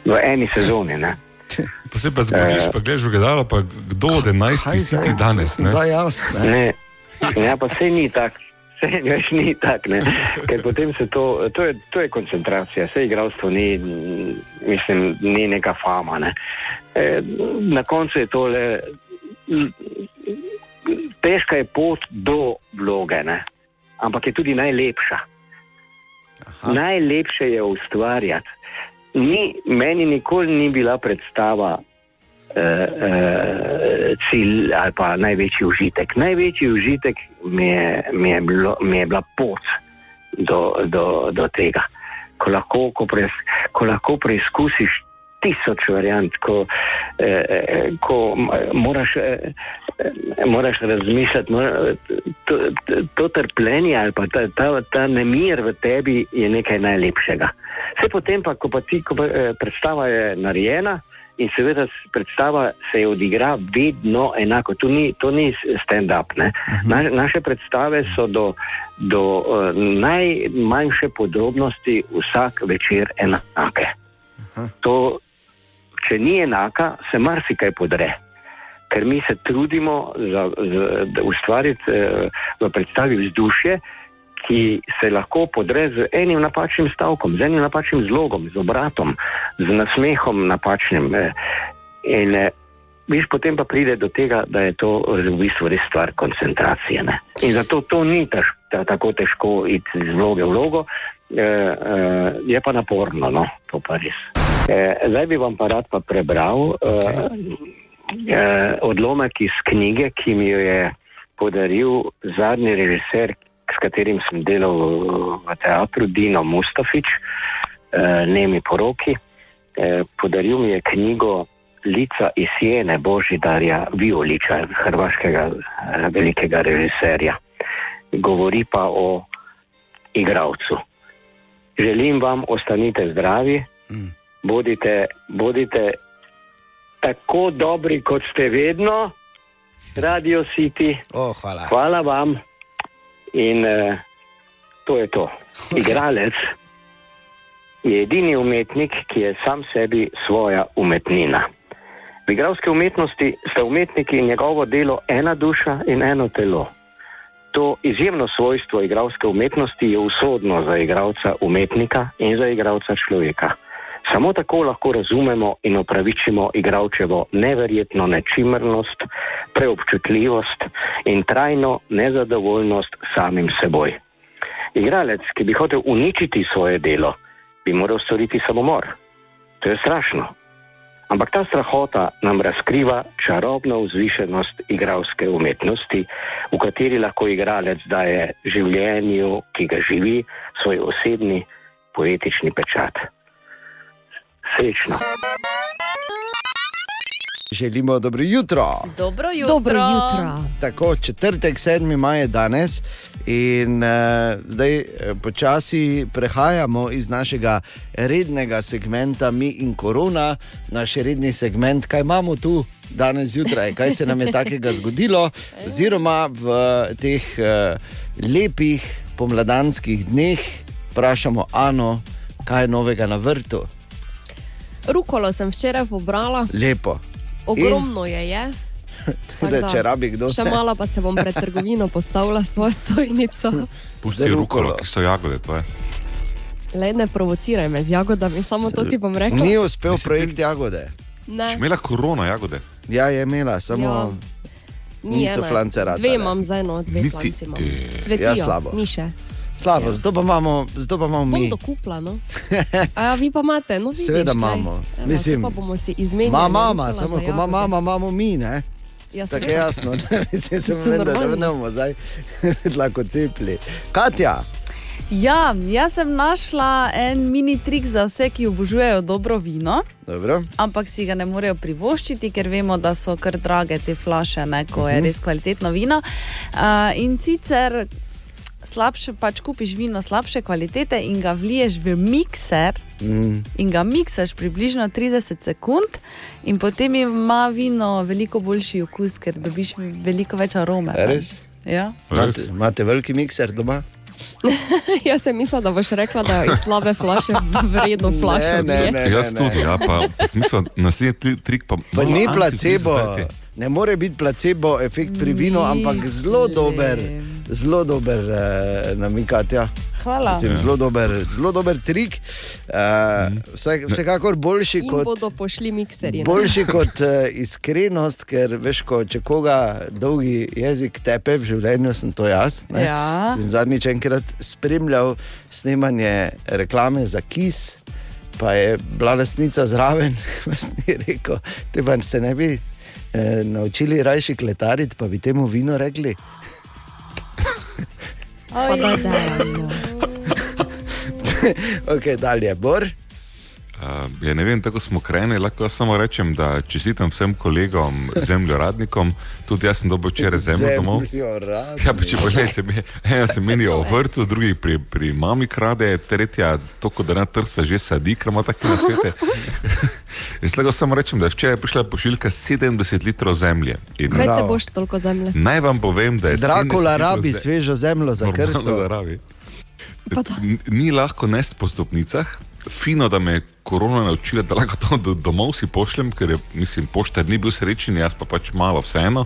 v eni sezoni. Ne? Posebej pa zbudiš, Eh. pa gledaš v gledalo, pa kdo od 11 Kaj si zdaj? ti danes? Ne? Za jaz. Ne? Ne, ja, pa vse ni tako. Vse več ni tako, ne. ker potem se to, to je, to je koncentracija, vse igralstvo ni, mislim, ni neka fama. Ne. E, na koncu je tole, težka je pot do vloge, ne. ampak je tudi najlepša. Aha. Najlepše je ustvarjati. Ni, meni nikoli ni bila predstava eh, eh, cilj ali pa največji užitek. Največji užitek mi je, mi je, bilo, mi je bila pot do, do, do tega. Ko lahko, ko, pres, ko lahko preizkusiš tisoč variant, ko, eh, eh, ko m- moraš, eh, eh, moraš razmišljati, mora, to, to, trpljenje ali pa ta, ta, ta nemir v tebi je nekaj najlepšega. Vse potem pa, ko pa ti, ko pa, eh, predstava je narejena in seveda predstava se je odigra vedno enako. To ni, to ni stand-up. ne. Na, naše predstave so do, do uh, najmanjše podrobnosti vsak večer enake. To, če ni enaka, se marsikaj podre. Ker mi se trudimo za, za, ustvariti eh, v predstavi vzdušje, ki se lahko podre z enim napačnim stavkom, z enim napačnim zlogom, z obratom, z nasmehom napačnim. Eh, in eh, viš, potem pa pride do tega, da je to v bistvu res stvar koncentracije. Ne? In zato to ni taš, ta, tako težko iti iz vloge v vlogo, eh, eh, je pa naporno, no? to pa res. Eh, zdaj bi vam pa rad pa prebral okay. eh, eh, odlomek iz knjige, ki mi jo je podaril zadnji režiser, s katerim sem delal v, v teatru, Dino Mustafič, eh, Nemi poroki. Eh, podaril mi je knjigo Lica iz Jene Božidarja Violiča, hrvaškega eh, velikega režiserja. Govori pa o igravcu. Želim vam, ostanite zdravi, bodite, bodite tako dobri, kot ste vedno, Radio City. Oh, hvala. hvala vam in uh, to je to. Igralec je edini umetnik, ki je sam sebi svoja umetnina. V igralski umetnosti sta umetnik in njegovo delo ena duša in eno telo. To izjemno svojstvo igralske umetnosti je usodno za igralca umetnika in za igralca človeka. Samo tako lahko razumemo in opravičimo igralčevo neverjetno nečimrnost, preobčutljivost in trajno nezadovoljnost samim seboj. Igralec, ki bi hotel uničiti svoje delo, bi moral storiti samomor. To je strašno. Ampak ta strahota nam razkriva čarobno vzvišenost igralske umetnosti, v kateri lahko igralec daje življenju, ki ga živi, svoj osebni poetični pečat. Srečno. Želimo dobro jutro. Dobro jutro. Dobro jutro. Tako, četrtek, 7. maj je danes in uh, zdaj eh, počasi prehajamo iz našega rednega segmenta Mi in Korona, naš redni segment, kaj imamo tu danes zjutraj, kaj se nam je takega zgodilo, oziroma v teh uh, lepih pomladanskih dneh vprašamo Ano, kaj je novega na vrtu. Rukolo sem včeraj pobrala, Lepo. ogromno je. je. Tako Da, če rabi kdo. Še malo pa se bom pred trgovino postavila svojo stojnico. Pusti rukolo, ki so jagode tvoje. Le ne provociraj me z jagodami, samo to ti bom rekla. Ni uspel projekt jagode. Ne. Če imela korona jagode. Ja, je imela, samo Ja. Ni niso ene. flance rade. Dve imam zdaj, no, dve Niti- flanci imam. eh. Cvetijo, Ja, slabo. ni še. Slabo, zato pa imamo, zato pa imamo Bom mi. to kupla, no. A ja, vi pa imate, no vidiš. Seveda glej. imamo. Evo, Mislim, pa bomo si izmenjali. Ma mama, kupila samo ko ima mama, imamo mi, ne? Ja, Tako seveda. je jasno, ne? mislim, sem vedel, da ne bomo zdaj lahko cepili. Katja, Ja, jaz sem našla en mini trik za vse, ki obožujejo dobro vino. Dobro. Ampak si ga ne morejo privoščiti, ker vemo, da so kar drage te flaše, ne, ko je Mhm. res kvalitetno vino. Uh, in sicer slabše, pač kupiš vino slabše kvalitete in ga vliješ v mikser. Mm. In ga miksaš približno 30 sekund, in potem ima vino veliko boljši okus, ker dobiš veliko več arome. Res? Ja. Imate, imate veliki mikser doma? Jaz sem mislila, da boš rekla, da je iz slabe flaše vredno flašo. Ne, ne, ne. Jaz tudi, ja, pa, smisel, naslednji tri- trik pa, Pa ni placebo. dajte. Ne more biti placebo efekt pri vinu, ampak zelo dober, zelo dober uh, namikati. Ja. Hvala. Mislim, zelo, dober, zelo dober trik. Uh, vsak, vsekakor boljši In kot. bodo pošli mikserji. ne? Boljši kot uh, iskrenost, ker veš, ko, če koga dolgi jezik tepe v življenju, sem to jaz. ne. Ja. Sem Zadnjič enkrat spremljal snemanje reklame za kis, pa je bila lasnica zraven, pa sem ji rekel, te pa se ne bi eh, naučili rajši kletariti, pa bi temu vino rekli. Pa daj, daj, no. ok, dalje, Bor. Uh, ja, ne vem, tako smo krenili, lahko samo rečem, da čestitam vsem kolegom, zemljoradnikom, tudi jaz sem dobil včeraj zemljo domov. Ja, pa če pogledaj, se ena se meni o vrtu, drugi pri, pri mami krade, tretja to, da na trsa že sadi, ker ima take na svete. In slego samo rečem, da je včeraj prišla pošiljka 70 litrov zemlje. In Kaj te boš toliko zemlje? Naj vam povem, da je Drakula 70 litrov rabi ze- svežo zemljo za krsto. Ni lahko nesti po stopnicah. Fino, da me je korona naučila, da lahko to do, domov si pošljem, ker je, mislim, poštar ni bil srečen, jaz pa pač malo vseeno.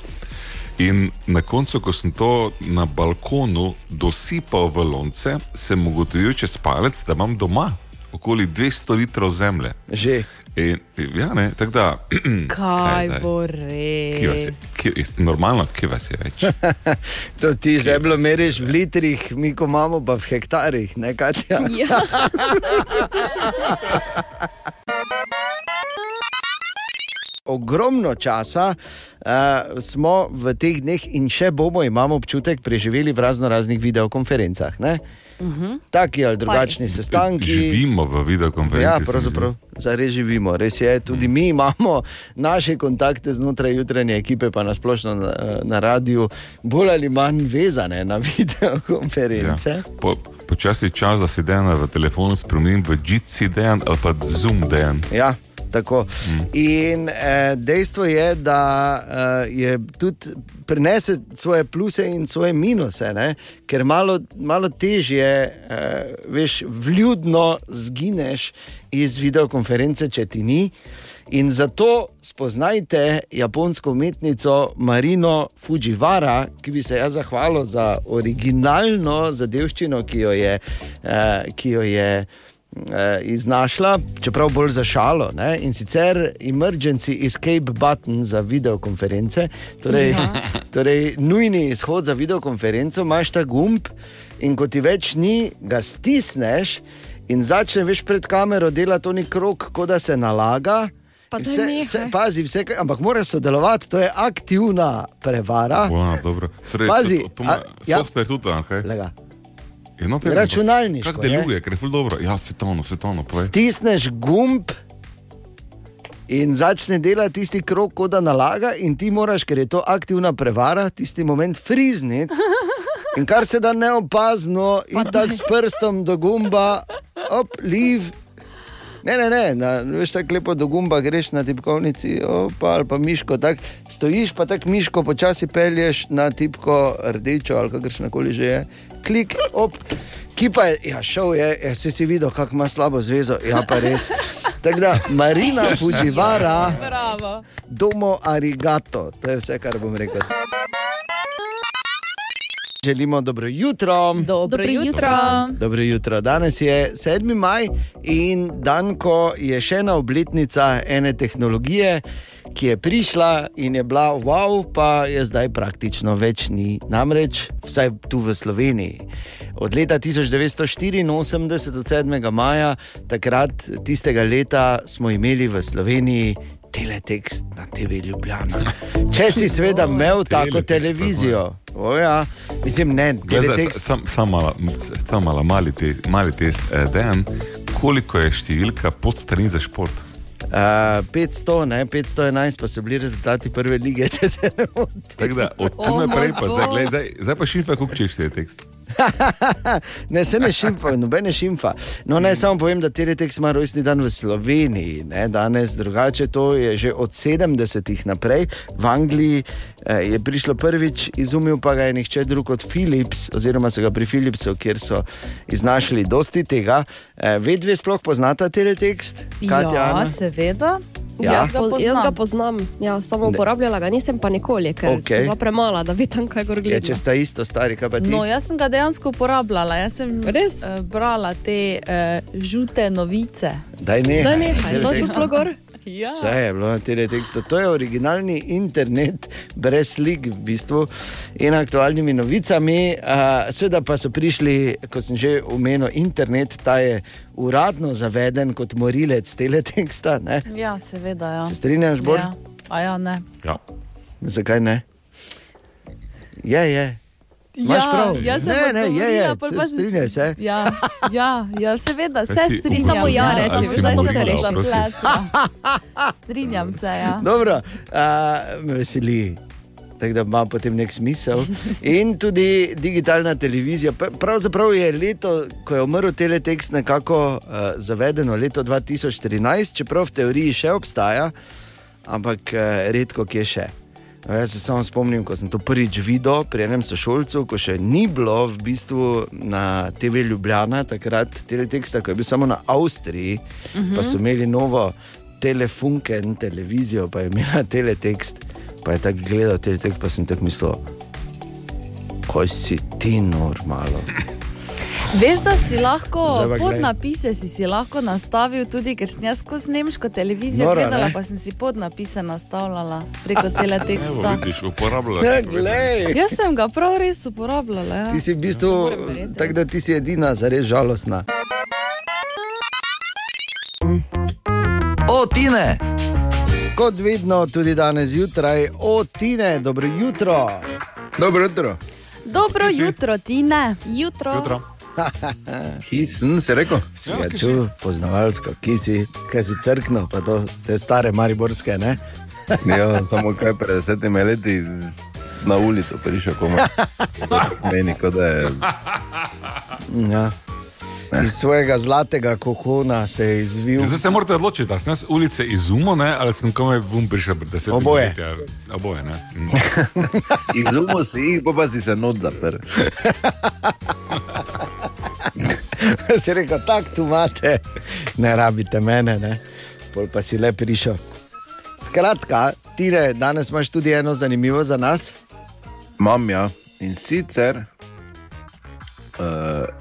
In na koncu, ko sem to na balkonu dosipal v lonce, sem ugotovil čez palec, da imam doma okoli 200 litrov zemlje. Že. In, ja, ne, tako da. Kaj zdaj? bo res? je, kje, je normalno, kje vas je več? To ti zemljo meriš v litrih, mi ko imamo pa v hektarjih, ne Katja? Ja. Ogromno časa uh, smo v teh dneh in še bomo, imamo občutek, preživeli v razno raznih videokonferencah. Ne? Taki ali drugačni sestanki. Živimo v videokonferenci. Ja, pravzaprav zdaj živimo, res je. Tudi mi imamo naše kontakte znotraj jutranje ekipe, pa nasplošno na, na radiju, bolj ali manj vezane na videokonference. Ja. Po, počasi čas, da si dejan v telefonu spremenim v Jitsi dejan ali pa Zoom dejan. Ja. Tako. In eh, dejstvo je, da eh, je tudi prenese svoje pluse in svoje minuse, ne? ker malo, malo težje, eh, veš, vljudno zgineš iz videokonference, če ti ni. In zato spoznajte japonsko umetnico Marino Fujiwara, ki bi se jaz zahvalil za originalno zadevščino, ki jo je, eh, ki jo je eh, iznašla, čeprav bolj za šalo. Ne? In sicer Emergency Escape Button za videokonference, torej, Ja. torej nujni izhod za videokonferenco, imaš ta gumb in ko ti več ni, ga stisneš in začne veš pred kamero delati oni krok, kot da se nalaga. Pa Vse, vse, pazi, vse, ampak moraš sodelovati, to je aktivna prevara. Wow, dobro. Torej, Pazi, to, to, to, a- ja. software tudi, okay. Lega. Je, no, Računalništvo, Kako deluje, ker je ful dobro. Ja, svetovno, svetovno. povej. Stisneš gumb in začne delati tisti krok, kot da nalaga, in ti moraš, ker je to aktivna prevara, tisti moment frizniti. In kar se da neopazno, in tako s prstom do gumba, op, liv. Ne, ne, ne, na, veš tako lepo do gumba greš na tipkovnici, opa, ali pa miško, tako stojiš, pa tako miško počasi pelješ na tipko rdečo ali kakršna koli že je. Klik, op. Ki pa je, ja, šel je, ja, si si videl, kako ima slabo zvezo, ja, pa res. Tako da, Marina Fujiwara, Bravo. domo arigato, to je vse, kar bom rekel. Želimo dobro jutro. Dobro Dobro jutro. jutro. Dobro jutro. Danes je 7. maj in dan, ko je še ena obletnica ene tehnologije, ki je prišla in je bila wow, pa je zdaj praktično več ni. Namreč, vsaj tu v Sloveniji. Od leta 1984, od 7. maja, takrat tistega leta smo imeli v Sloveniji. Teletekst na TV Ljubljana. Če si seveda imel tako televizijo, oja, mislim, ne, zdaj, teletekst. sam, sam malo, sam malo mali, te, mali test. Eh, Dejan, koliko je številka pod strani za šport? Uh, 500, ne, 511 pa so bili rezultati prve lige, če se ne motim. Od tu Oh naprej, pa zdaj, zdaj, zdaj pa šifra, koliko češ te tekst. ne, se ne šimfa, nobene šimfa. No, naj samo povem, da Teletex ima rojstni dan v Sloveniji, ne, danes drugače, to je že od 70-ih naprej. V Angliji eh, je prišlo prvič, izumil pa ga je nihče drug kot Philips, oziroma so ga pri Philipsu, kjer so iznašli dosti tega. Eh, Vedve sploh poznata Teletext? Katja, Ja, Ana? seveda. Ja. Jaz, ga poznam. jaz ga poznam, ja, samo Ne. uporabljala ga nisem pa nikoli, ker okay. Sem bila premala, da bi tam kaj gor Ja, če sta isto stari, kaj pa ti? No, jaz sem ga dejansko uporabljala. Jaz sem Res? Uh, brala te uh, žute novice. Daj nehaj. Daj nehaj, to je tu sploh gor. Ja. Vse je bilo na teletekstu. To je originalni internet, brez slik v bistvu in aktualnimi novicami. Uh, Sveda pa so prišli, ko sem že omenil, internet, ta je uradno zaveden kot morilec teleteksta. Ne? Ja, seveda. Ja. Se strinjaš, Bor? Ja. A ja, ne. Ja. Zakaj ne? Je, je. Imaš ja, prav. Jaz sem ne, ne, je, je. pol pa sem- Strinjaj se. Ja, ja, ja seveda, se strinjam. Samo ja ja. reči, Zdaj si sem morila, se prosim. zapletla. Strinjam se, ja. Dobro, uh, me veseli. Tako da ima potem nek smisel. In tudi digitalna televizija. Pr- Pravzaprav je leto, ko je umrl Teletext, nekako uh, zavedeno, leto 2013, čeprav v teoriji še obstaja, ampak uh, redko kje še. Jaz se samo spomnim, ko sem to prvič videl pri enem sošolcu, ko še ni bilo v bistvu na TV Ljubljana, takrat Teleteksta, ko je bil samo na Avstriji, uh -huh. Pa so imeli novo telefunken televizijo, pa je imela Teletekst, pa je tako gledal Teletekst, pa sem tako mislil, kaj si ti normalo. Veš, da si lahko podnapise si, si lahko nastavil tudi, ker sem jaz skozi nemško televizijo Nora, gledala, ne? pa sem si podnapise nastavljala preko Evo, teleteksta. vidiš, uporabljala Ja, si. Jaz sem ga prav res uporabljala. Ja. Ti si v bistvu, tako da ti si edina, zares žalostna. O, Tine! Kot vedno, tudi danes zjutraj, o Tine, dobro jutro. Dobro jutro. Dobro jutro, Tine. Jutro. Jutro. Ki sem si rekel? Si ga čutil, poznavalsko, ki si, kaj si crkno, pa to te stare mariborske, ne? Ja, samo kaj pred desetimi leti na ulico prišel, komaj. Meni, kot da je. Ja. iz svojega zlatega kokona se je izvil. Zdaj se morate odločiti, ali sem jaz ulice izumo, ne, ali sem komaj vum prišel pred desetimi Oboje. leti. ali- Oboje, ne. Mm. Izumo si jih, pa, pa si se not zapr. si rekel, tako tu imate, ne rabite mene, ne. Pol pa si le prišel. Skratka, Tine, danes imaš tudi eno zanimivo za nas. Imam ja. In sicer uh,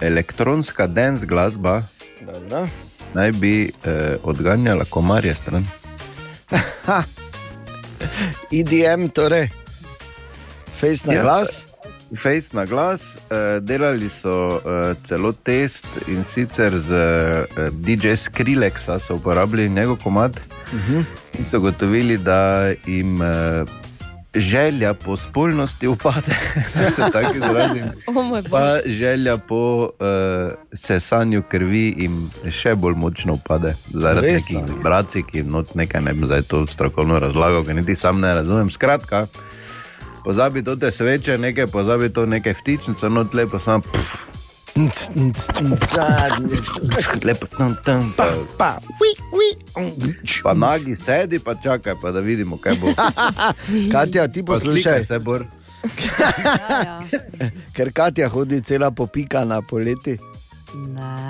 elektronska dance glasba Dobro. naj bi uh, odganjala komarje stran. IDM, torej, face na Ja. glas. Face na glas, uh, delali so uh, celo test in sicer z uh, DJ Skrillexa, so uporabljali njegov komad Mhm. in so gotovili, da jim uh, želja po spolnosti upade, da se tako izrazim. O moj bog. Pa želja po uh, sesanju krvi jim še bolj močno upade, zaradi Resno? nekih vibracij, ki jim not nekaj ne bi zdaj to strokovno razlagal, ker niti sam ne razumem. Skratka, pozabi to te sveče, nekaj pozabi to nekaj vtičnice, not lepo sam. Pff, lepo tam tam. Pa, pa, ui, ui. pa nagi sedi, pa čakaj, pa da vidimo, kaj bo. Katja, ti poslušaj. se, Bor. Ker Katja hodi cela popikana poleti.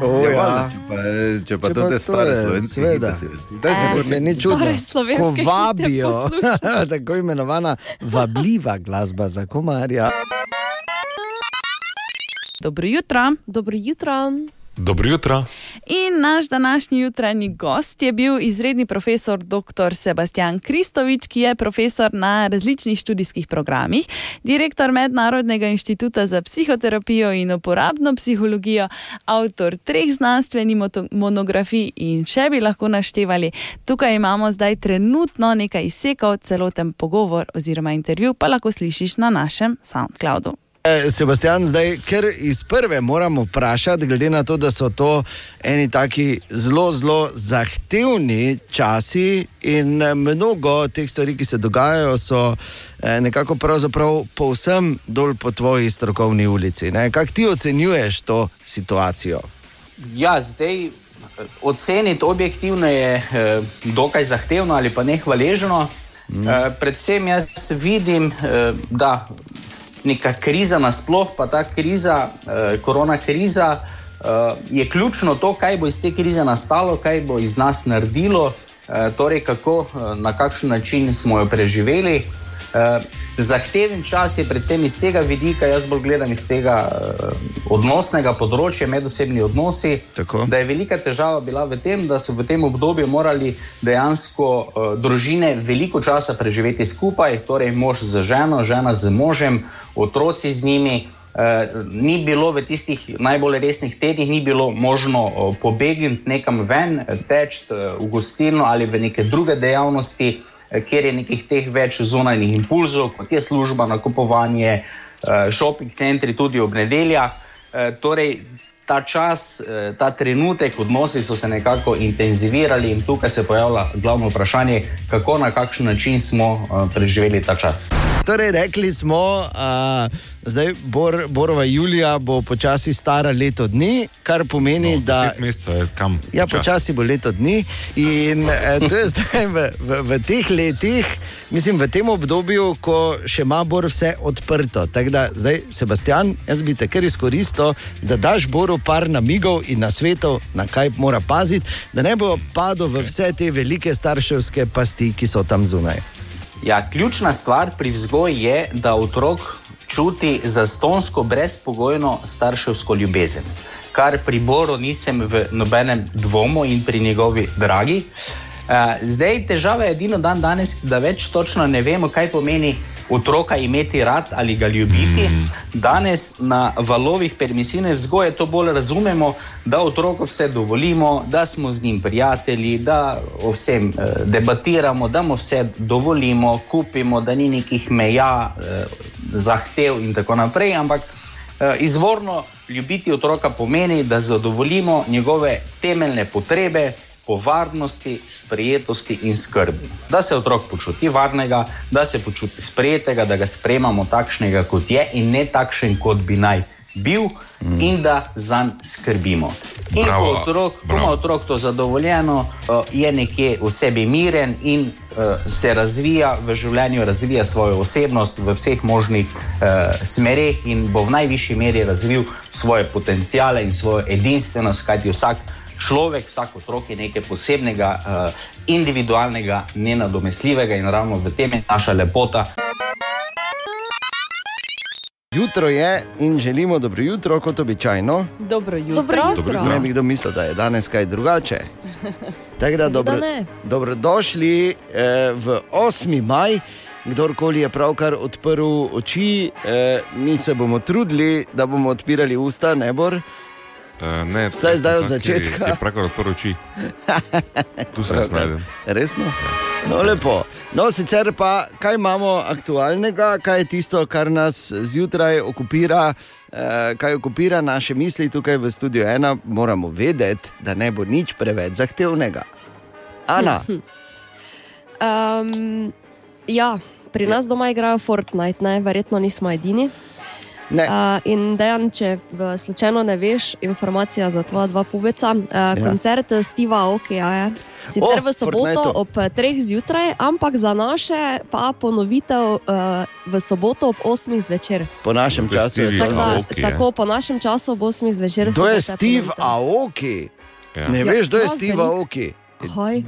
O, Ja, ja. če pa, če pa Če to pa stare slovenske seveda. Daj, če se ni čudno, Stare slovenske ko vabijo, tako imenovana vabljiva glasba za komarja. Dobro jutro. Dobro jutro. Dobro jutro. In naš današnji jutranji gost je bil izredni profesor dr. Sebastian Kristovič, ki je profesor na različnih študijskih programih, direktor Mednarodnega inštituta za psihoterapijo in uporabno psihologijo, avtor treh znanstvenih monografij in še bi lahko naštevali. Tukaj imamo zdaj trenutno nekaj izsekov, celoten pogovor oziroma intervju pa lahko slišiš na našem SoundCloudu. Eh, Sebastian, zdaj, ker iz prve moramo vprašati, glede na to, da so to eni taki zelo, zelo zahtevni časi in eh, mnogo teh stvari, ki se dogajajo, so eh, nekako pravzaprav povsem dol po tvoji strokovni ulici. Kako ti ocenjuješ to situacijo? Ja, zdaj oceniti objektivno je eh, dokaj zahtevno ali pa nehvaležno. Mm. Eh, predvsem jaz vidim, eh, da neka kriza nasploh, pa ta kriza, eh, korona kriza, eh, je ključno to, kaj bo iz te krize nastalo, kaj bo iz nas naredilo, eh, torej kako, eh, na kakšen način smo jo preživeli. Eh, Zahteven čas je predvsem iz tega vidika, jaz bolj gledam iz tega uh, odnosnega področja, medosebni odnosi. Tako. Da je velika težava bila v tem, da so v tem obdobju morali dejansko uh, družine veliko časa preživeti skupaj, torej mož z ženo, žena z možem, otroci z njimi. Uh, ni bilo v tistih najbolj resnih tednih, ni bilo možno uh, pobegniti nekam ven, teči uh, v gostilno ali v neke druge dejavnosti, uh, kjer je nekih teh več zunanjih impulzov, kot je služba, nakupovanje, uh, shopping centri tudi ob nedeljah. Uh, torej, ta čas, uh, ta trenutek, odnosi so se nekako intenzivirali in tukaj se pojavlja glavno vprašanje, kako na kakšen način smo preživeli ta čas. Torej, rekli smo, da zdaj Bor, Borova Julija bo počasi stara leto dni, kar pomeni, no, da. Mesecev je kam. Ja, čas. počasi bo leto dni. In eh, to je zdaj v, v, v teh letih, mislim, v tem obdobju, ko še ima Bor vse odprto. Tako da, zdaj, Sebastian, jaz bi te kar izkoristil, da daš Boru par namigov in na svetu, na kaj mora paziti, da ne bo padel v vse te velike starševske pasti, ki so tam zunaj. Ja, ključna stvar pri vzgoji je, da otrok čuti zastonsko, brezpogojno starševsko ljubezen, kar pri Boru nisem v nobenem dvomu in pri njegovi dragi. Uh, zdaj težava je edino dan danes, da več točno ne vemo, kaj pomeni otroka imeti rad ali ga ljubiti. Mm. Danes na valovih permisivne vzgoje to bolj razumemo, da otroku vse dovolimo, da smo z njim prijatelji, da o vsem eh, debatiramo, da mu vse dovolimo, kupimo, da ni nekih meja, eh, zahtev in tako naprej. Ampak eh, izvorno ljubiti otroka pomeni, da zadovoljimo njegove temeljne potrebe, po varnosti, sprejetosti in skrbi. Da se otrok počuti varnega, da se počuti sprejetega, da ga sprejemamo takšnega, kot je in ne takšen, kot bi naj bil in da za njega skrbimo. In ko Bravo, otrok, ko ima otrok to zadovoljeno, uh, je nekje v sebi miren in uh, se razvija v življenju, razvija svojo osebnost v vseh možnih uh, smereh in bo v najvišji meri razvil svoje potencijale in svojo edinstvenost, kajti vsak človek, vsak otrok je nekaj posebnega, uh, individualnega, nenadomestljivega in ravno v tem je naša lepota. Jutro je in želimo dobro jutro, kot običajno. Dobro jutro. Dobro jutro. Ne bi kdo mislil, da je danes kaj drugače. Tako da dobro, ne. dobrodošli eh, v 8. maj. Kdorkoli je pravkar odprl oči, eh, mi se bomo trudili, da bomo odpirali usta, ne bor. Uh, ne, Vsaj zdaj od začetka. Ki je pravkar odprl oči. Tu se jaz najdem. Resno? No, lepo. No, sicer pa, kaj imamo aktualnega, kaj je tisto, kar nas zjutraj okupira, eh, kaj okupira naše misli tukaj v studiu ena, moramo vedeti, da ne bo nič preveč zahtevnega. Ana, Um, ja, pri nas doma igrajo Fortnite, ne? verjetno nismo edini. Ne. Uh, in dejan, če slučajno ne veš, informacija za tvoja dva pubeca. Uh, ja. Koncert Steva Okija je. Sicer O, v soboto Fortniteu. ob 3 zjutraj, ampak za naše pa ponovitev uh, v soboto ob 8 zvečer. po našem To je času je Stevie to. Tako, da, Aoki, je. tako po našem času ob 8 zvečer. To je Steve. Aoki. Ja. Ne Ja, veš, kdo je. Steve Aoki?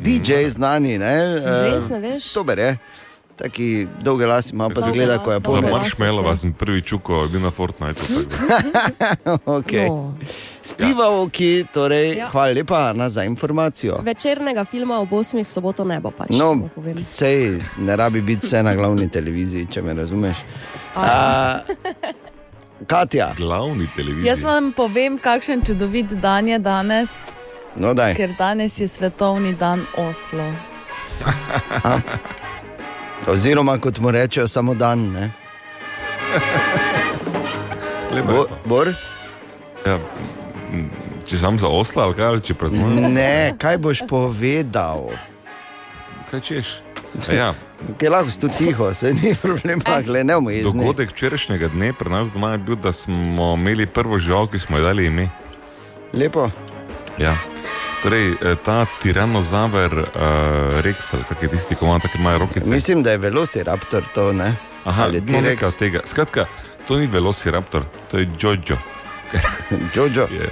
DJ znani, ne? Eh, Res ne veš? Dober je. Taki dolge lasi ima, pa zgleda, ko je Za polno. las. marshmallowa sem prvi čuko bil na Fortniteu. okay. No. Steve Aoki, torej, Ja. hvala lepa Ana, za informacijo. Večernega filma ob 8 v soboto ne bo pač. No, sej ne rabi biti vse na glavni televiziji, če me razumeš. A, Katja, Glavni televizij. Jaz vam povem, kakšen čudovit dan je danes, no daj. ker danes je svetovni dan Oslo. Oziroma, kot mu rečejo, samo dan. Ne? Lepo, Bo, lepo. bor? Ja, če sam za Oslo ali kaj, ali če praznujem. Ne, kaj boš povedal? Kaj češ? A Ja, Kaj lahko si tu tiho, se ni problema, gledaj, ne jezni. dogodek včerajšnjega dne pri nas doma je bil, da smo imeli prvo žival, ki smo ji dali ime. Lepo. Ja. Torej, eh, ta tiranozaver uh, Rex, ali kak je tisti, ki ima tako male rokice. Mislim, da je velociraptor to, ne? Aha, Ali no, T-rex? nekaj od tega. Skratka, to ni velociraptor, to je Jojo. Jojo. Je.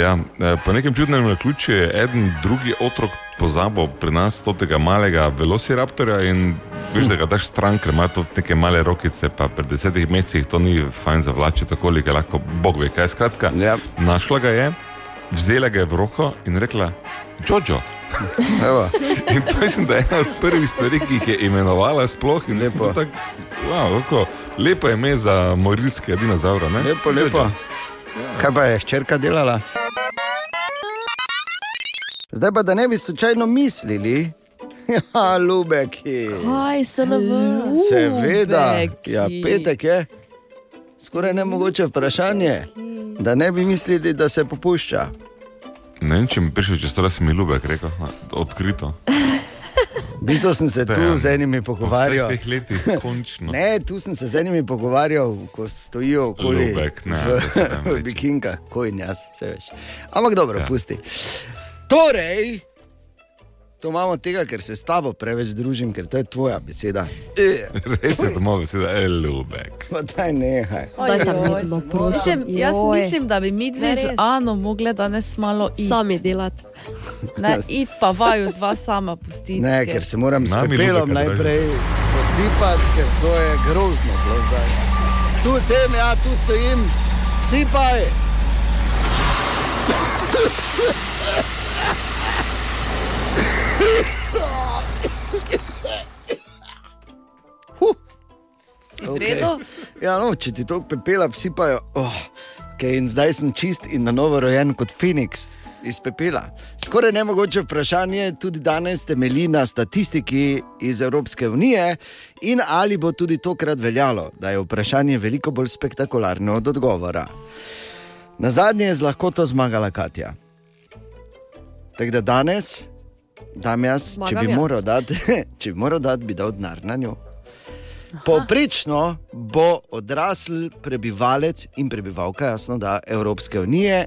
Ja, eh, po nekem čudnem naključju je eden drugi otrok pozabil pri nas tega malega velociraptorja in veš, da ga daš stran, ker ima to neke male rokice, pa pri desetih mesecih to ni fajn zavlačiti, tako ali ga lahko Bog ve. Kaj skratka, ja. našla ga je, vzela ga je v roko in rekla: Jojo. Evo. In to mislim, da je ena od prvih stvari, ki jih je imenovala sploh. In Lepo. tak, wow, kako, lepo je ime za morilskega dinozaura. Ne? Lepo, lepo. Jojo. Kaj pa je hčerka delala? Zdaj pa, da ne bi slučajno mislili, ja, lubeki. Kaj se ve? Seveda, ja, petek je. Skoraj ne mogoče vprašanje, da ne bi mislili, da se popušča. Ne vem, če mi prišel čez to, da si mi ljubek rekel, odkrito. V bistvu sem se tu z enimi Po pogovarjal. teh letih, končno. Ne, tu sem se z enimi pogovarjal, ko stojijo okoli ne, v, v bikinkah, ko in jaz, se veš. Ampak dobro, ja. pusti. Torej, to imamo tega, ker se s tabo preveč družim, ker to je tvoja beseda. E, Res je domov, beseda je ljubek. pa daj nehaj. Daj tam mirno, prosim. Mislim, jaz mislim, da bi mi dve z. Ano mogli danes malo iti. Sami delati. Ne, id pa vaju dva sama pustiti. Ne, ker se moram s Nami pepelom ljubeka, najprej posipati, ker to je grozno bilo zdaj. Tu sem, ja, tu stojim, sipaj. Redu? Ja, no, če ti to pepela vsipajo, oh, okay, zdaj sem čist in na novo rojen kot Feniks iz pepela. Skoraj nemogoče vprašanje tudi danes temelji na statistiki iz Evropske unije in ali bo tudi tokrat veljalo, da je vprašanje veliko bolj spektakularno od odgovora. Na zadnje je z lahkoto zmagala Katja. Tako da danes, dam jaz, če bi jaz. moral dati, če bi moral dati, bi dal denar na njo. Poprečno bo odrasl prebivalec in prebivalka, jasno, da Evropske unije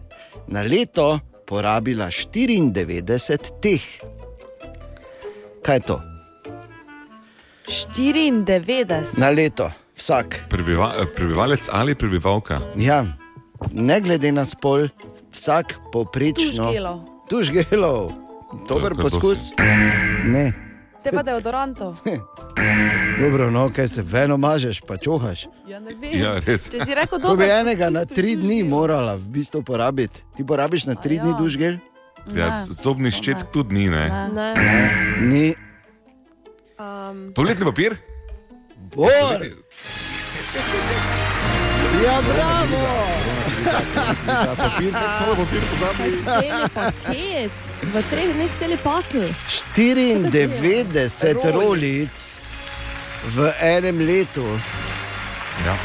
na leto porabila 94 teh. Kaj je to? 94. Na leto, vsak. Prebiva, prebivalec ali prebivalka? Ja, ne glede na spol, vsak poprečno. Tužgelov. Tužgelov. Dober kar poskus. Ne. Te pa deodorantov. Dobro, no, kaj se veno mažeš, pa čohaš. Ja, ne vem. Ja, res. Če si rekel, To bi dober enega na tri dni morala v bistvu porabiti. Ti porabiš na tri dni dušgel? Ja, zobni ščetk tudi ni, ne. Ne. Ni. Um, Toaletni papir? Bor! Ja, bravo! Za papir, kako smo papir pozabili? celi paket, v treh dneh celi pakl. 94 rolic v enem letu. Ja.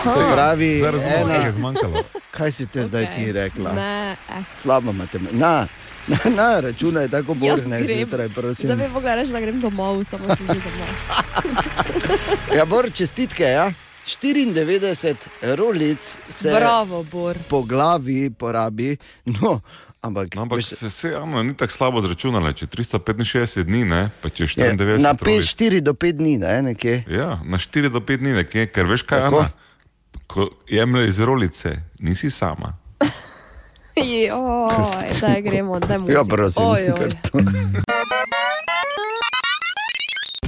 Se pravi, ena, kaj je zmanjkalo. kaj si te zdaj ti rekla? Ne, eh. Slaba matematika. Na, na, na računaj tako Jaz borne zjutraj, prosim. Zdaj bi mogla reči, da grem domov, samo sem že domov. Ja, Bor, čestitke, ja. 94 rolic se Bravo, Bor. po glavi porabi. No, ampak, No, ampak se, se javno ni tako slabo zračunalo, če 365 dni, ne, pa če je, 94 na 5, rolic. 4 do 5 dni, ne, nekje. Ja, na 4 do 5 dni nekje, ker veš kaj, Tako. Ana, ko jemlje iz rolice, nisi sama. Joj, zdaj gremo, da mu Ja, prosim, Oj, oj.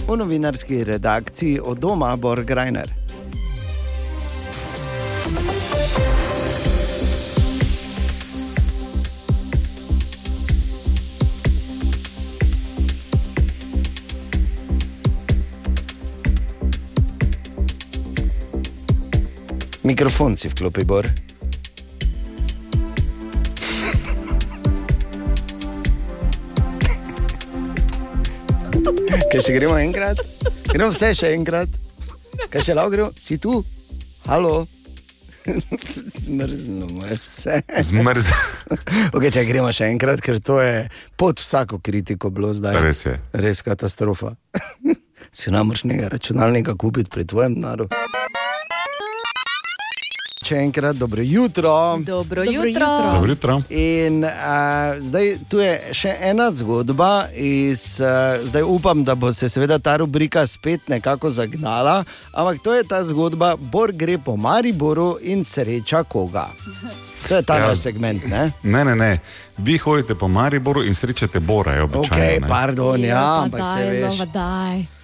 V novinarski redakciji od doma Bor Mikrofon si vklopi, Bor. Kaj še gremo enkrat? Gremo vse še enkrat. Kaj še lahko gremo? Si tu? Halo? Zmrznemo je vse. Zmrz. okay, če gremo še enkrat, ker to je pod vsako kritiko bilo zdaj. Res je. Res katastrofa. si namreč nekaj računalnika kupiti pri tvojem narodu. Še enkrat dobro jutro. Dobro, Dobro jutro. jutro. Dobro jutro. In uh, zdaj tu je še ena zgodba, iz, uh, zdaj upam, da bo se seveda ta rubrika spet nekako zagnala, ampak to je ta zgodba, Bor gre po Mariboru in sreča koga. To je ta Ja. ja. naš segment, ne? Ne, ne, ne. Vi hodite po Mariboru in srečate Bora, je običajno. ne. pardon, ja, pa ampak daj, se veš. Pa daj.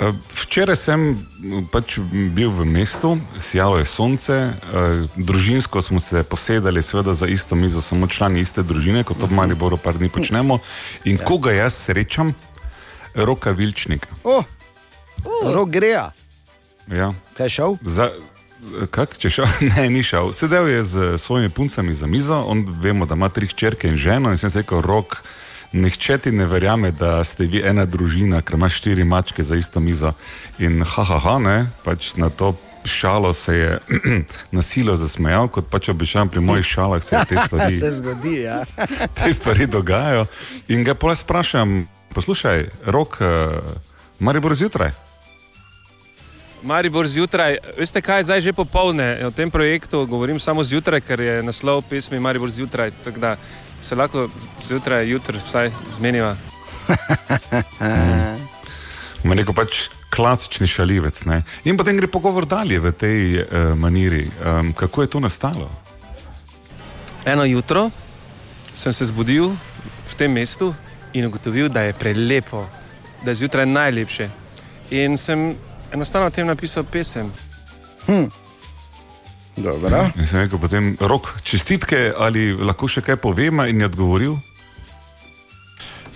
Eh, Včeraj sem m, pač bil v mestu, sijalo je sonce, eh, družinsko smo se posedali, seveda za isto mizo, samo člani iste družine, kot to v Mariboru par dni počnemo. In ja. koga jaz srečam? Roka Vilčnika. Oh, rok greja. Ja. Kaj je šel? Za, kak, če šel? Ne, ni šel. Sedel je z svojimi puncami za mizo, on vemo, da ima tri hčerke in ženo in sem rekel, rok. Nihče ti ne verjame, da ste vi ena družina, ker imaš štiri mačke za isto mizo. In haha, ha, ne, pač na to šalo se je na silo zasmejal, kot pač običajno pri mojih šalah se te stvari, se zgodi, ja. te stvari dogajajo. In ga pole sprašujem, poslušaj, rok, uh, Maribor zjutraj. Maribor zjutraj, veste kaj, zdaj že popovdne o tem projektu govorim samo zjutraj, ker je naslov pesmi Maribor zjutraj, da se lahko zjutraj, jutri vsaj zmeniva. Ma rekel pač klasični šalivec. Ne? In potem gre pogovor dalje v tej uh, maniri. Um, kako je to nastalo? Eno jutro sem se zbudil v tem mestu in ugotovil, da je prelepo, da je zjutraj najlepše. In sem enostavno o tem napisal pesem. Hm. Dobro. In sem rekel, potem rok čestitke ali lahko še kaj povem, in je odgovoril.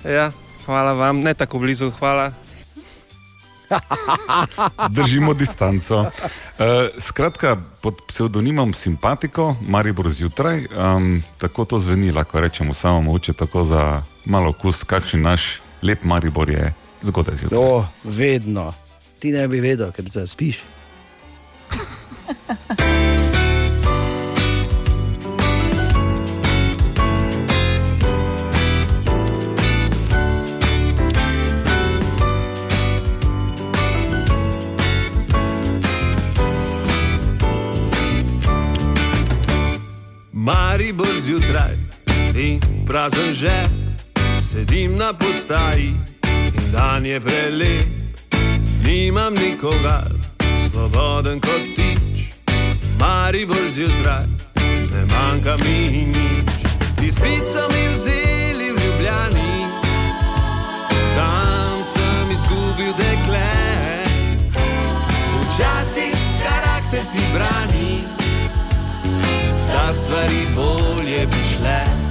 Ja, hvala vam, ne tako blizu, hvala. Držimo distanco. Uh, skratka, pod psevdonimom Simpatiko, Maribor zjutraj, um, tako to zveni, lahko rečemo samo moče, tako za malo okus, kakšen naš lep Maribor je zgodaj zjutraj. To vedno. Ti ne bi vedel, ker Maribor zjutraj in prazen žep, sedim na postaji in dan je prelep. Nimam nikogar, svoboden kot ptič, Maribor zjutraj, ne manjka mi nič. Izpit so mi vzeli v Ljubljani, tam sem izgubil dekle. Včasih karakter ti brani, da stvari bolje bi šle.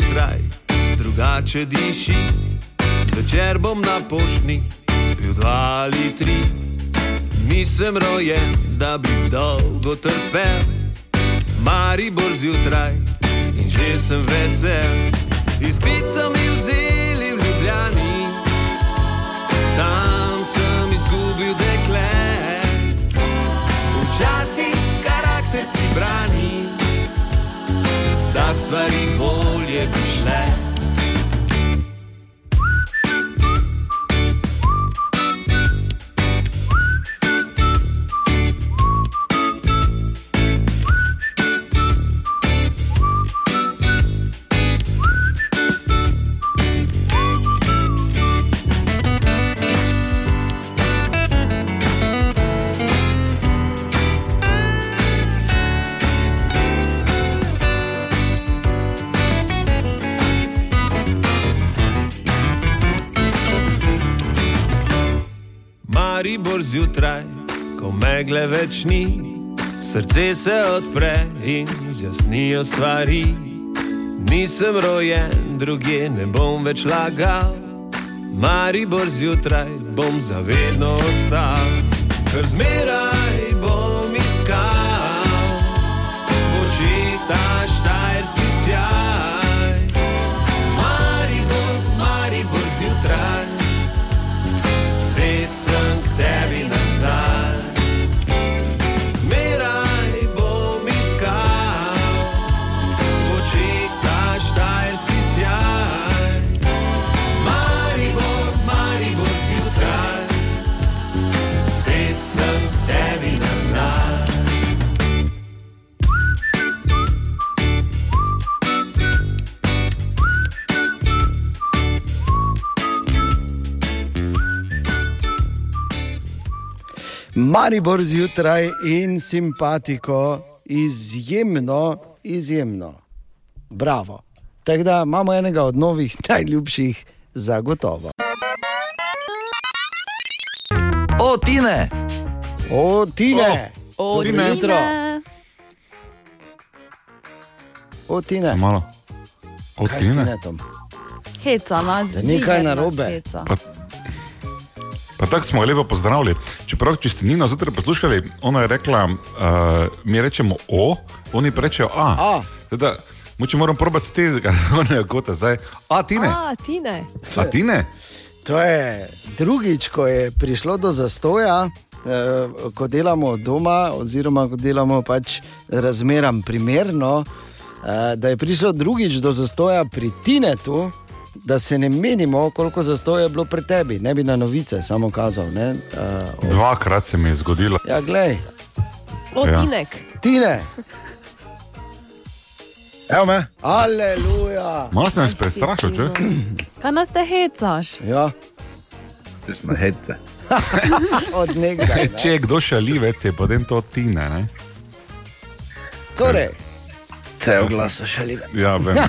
Zjutraj, drugače diši, zvečer bom na pošni, spil dva ali tri. Nisem rojen, da bi dolgo trpel, Maribor zjutraj in že sem vesel. Izpit so mi vzeli v Ljubljani, tam sem izgubil dekle. Včasih karakter ti brani, stvari bolje bi šle. Maribor zjutraj, ko megle več ni, srce se odpre in zjasnijo stvari. Nisem rojen, druge ne bom več lagal, Maribor zjutraj bom zavedno ostal, ker zmeraj Maribor zjutraj in simpatiko, izjemno, izjemno. Bravo. Tako da imamo enega od novih najljubših, zagotovo. O, Tine! O, Tine! O, Dobro Tine. jutro. O, Tine. Malo. O, Kaj Tine? Heca nas. Da ni kaj ziher nas narobe. heca. Pa, pa tako smo lepo pozdravili. Čeprav, če ste Nino zjutraj poslušali, ona je rekla, uh, mi rečemo O, oni pa rečejo A. A. Teda, Moče moram probati z tega zornega kota zdaj. A, Tine? A, Tine. A, Tine? To je drugič, ko je prišlo do zastoja, eh, ko delamo doma, oziroma ko delamo pač razmeram primerno, eh, da je prišlo drugič do zastoja pri Tinetu, da se ne menimo, koliko zastoja je bilo pri tebi. Ne bi na novice samo kazal. Ne? Eh, o- Dvakrat se mi je zgodilo. ja, glej, O, Ja. Tinek. Tine. Evo me. Aleluja. Malo sem se prestrašil, če? Kaj nas te hecaš? Ja. Tu smo hece. Od nekdaj. ne. Če je kdo šalivec, je potem to Tine. Ne? Torej, Cel glas so šaljive. Ja, vem.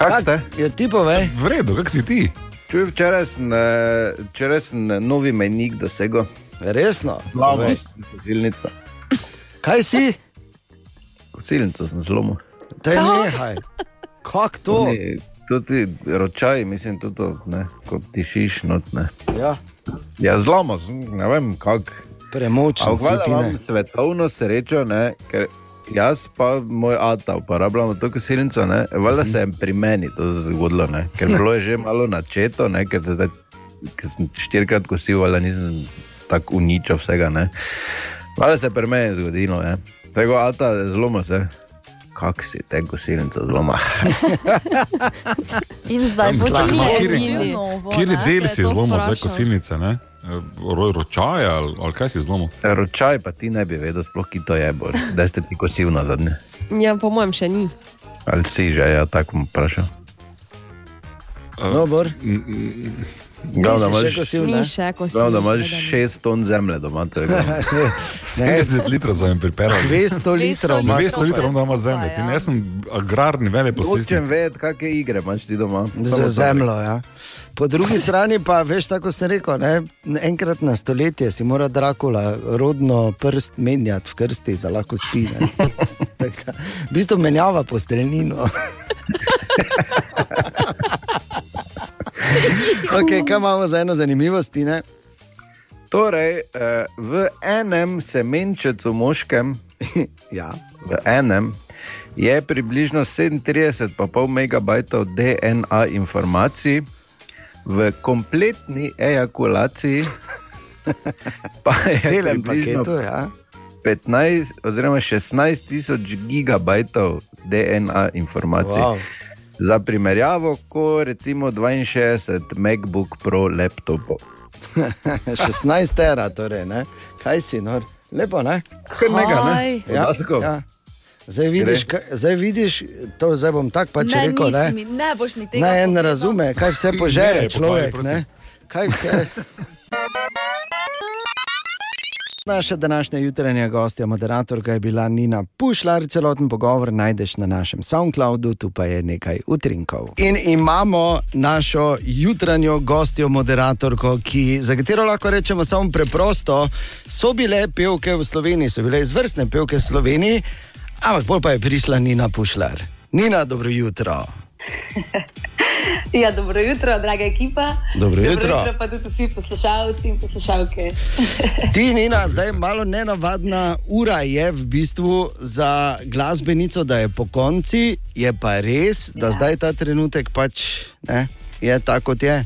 Kak ste? Je ti povej? V redu, kak si ti? Čuj, včeraj sem, eh, včeraj sem eh, novi mejnik dosegel. Resno? Glavo, kosilnico. Kaj si? Kosilnico sem zlomil. Te nehaj. Kak to? Oni, Tudi ročaj, mislim, tudi to, ne, ko tišiš not. Ne. Ja. Ja, zlomo, sem, ne vem kako. Premočen ne. imam svetovno srečo, ne, ker jaz pa moj ata uporabljamo to kosilnico, valjda se je pri meni to zgodilo, ne, ker bilo je že malo načeto, ne, ker, te, ker sem štirikrat kosil, ali nisem tako uničil vsega. Ne. Hvala se pri meni zgodilo, ne. Tako alta zloma se. Kak si te gosilnice zloma? In zdaj bo Zlama, ni kjer- del si to zlomil, zdaj vprašal. kosilnice? ne? Eh, ro- Ročaj ali, ali kaj si zlomil? Ročaj pa ti ne bi vedel, sploh ki to je, bor. da ste ti kosil na zadnje. Ja, po mojem še ni. Ali si že, ja, tako bom vprašal. No, bor. Glavno, imaš, kosil, še kosil, glavno, imaš šest ton zemlje doma. to je glavno. 70 litrov za en pripeljal. 200 litrov imaš 200 litrov ima zemlje. Ti ne, jaz sem agrarni Hočem veleposestnik. vedeti, kakšne igre imaš ti doma. Za zemljo. Ja. Po drugi strani pa, veš, tako sem rekel, ne, enkrat na stoletje si mora Drakula rodno prst menjati v krsti, da lahko spi. da, V bistvu menjava posteljnino. okay, kaj imamo za eno zanimivost? Ne? Torej, eh, v enem semenčecu moškem, ja. v enem, je približno 37,5 megabajtov DNA informacij, v kompletni ejakulaciji pa je celem paketu, ja. 15 oziroma 16 tisoč gigabajtov DNA informacij. Wow. Za primerjavo, ko recimo 62 MacBook Pro laptopov. 16 tera, torej, ne? kaj si, nor? lepo, ne? Kar nekaj, ne? Ja, Podatkov. ja. Zdaj vidiš, kaj, zdaj vidiš, to zdaj bom tako pač ne, rekel. Ne, mi, ne boš mi tega. ne en povedal. razume, kaj vse požere Ne, človek. pohvali, Ne? Kaj vse. Naša današnja jutranja gostja, moderatorka je bila Nina Pušlar. Celoten pogovor najdeš na našem SoundCloudu, tu pa je nekaj utrinkov. In imamo našo jutranjo gostjo, moderatorko, ki, za katero lahko rečemo samo preprosto, so bile pevke v Sloveniji, so bile izvrstne pevke v Sloveniji, ampak bolj pa je prišla Nina Pušlar. Nina, dobro jutro. Ja, dobro jutro, draga ekipa. Dobro jutro. Dobro jutro pa tudi vsi poslušalci in poslušalke. Ti, Nina, zdaj malo nenavadna ura je v bistvu za glasbenico, da je po konci, je pa res, da ja. zdaj ta trenutek pač ne, je tako, kot je.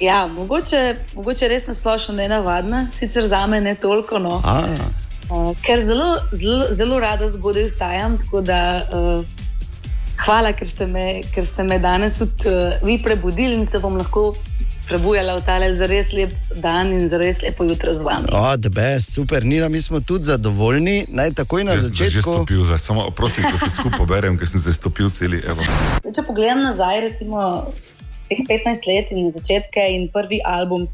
Ja, mogoče, mogoče res nasplošno ne navadna, sicer za me ne toliko. No. A, Uh, ker zelo, zelo, zelo rada zgodaj vstajam. Tako da uh, hvala, ker ste, me, ker ste me danes tudi uh, vi prebudili in se bom lahko prebujala v tale za res lep dan in za res lepo jutro z vami. o, the best, super, Nina, mi smo tudi zadovoljni. Naj takoj na Jaz sem se že začetku. stopil, zdaj samo prosim, da se skupaj poberem, ker sem se stopil celi. Evo. Če pogledam nazaj, recimo teh 15 let in začetke in prvi album.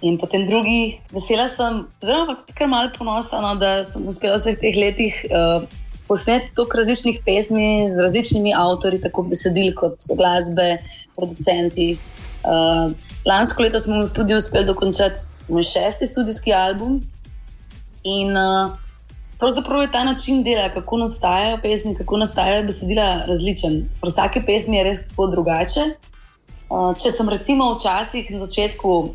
In potem drugi, vesela sem, zelo pa tudi kar malo ponosna, no, da sem uspela v vseh teh letih uh, posneti toliko različnih pesmi z različnimi avtorji, tako besedil kot glasbe, producenti. Uh, lansko leto smo v studiu uspeli dokončati moj šesti studijski album. In uh, pravzaprav je ta način dela, kako nastajajo pesmi, kako nastajajo besedila, različen. Pri vsaki pesmi je res tako drugače. Uh, če sem recimo včasih na začetku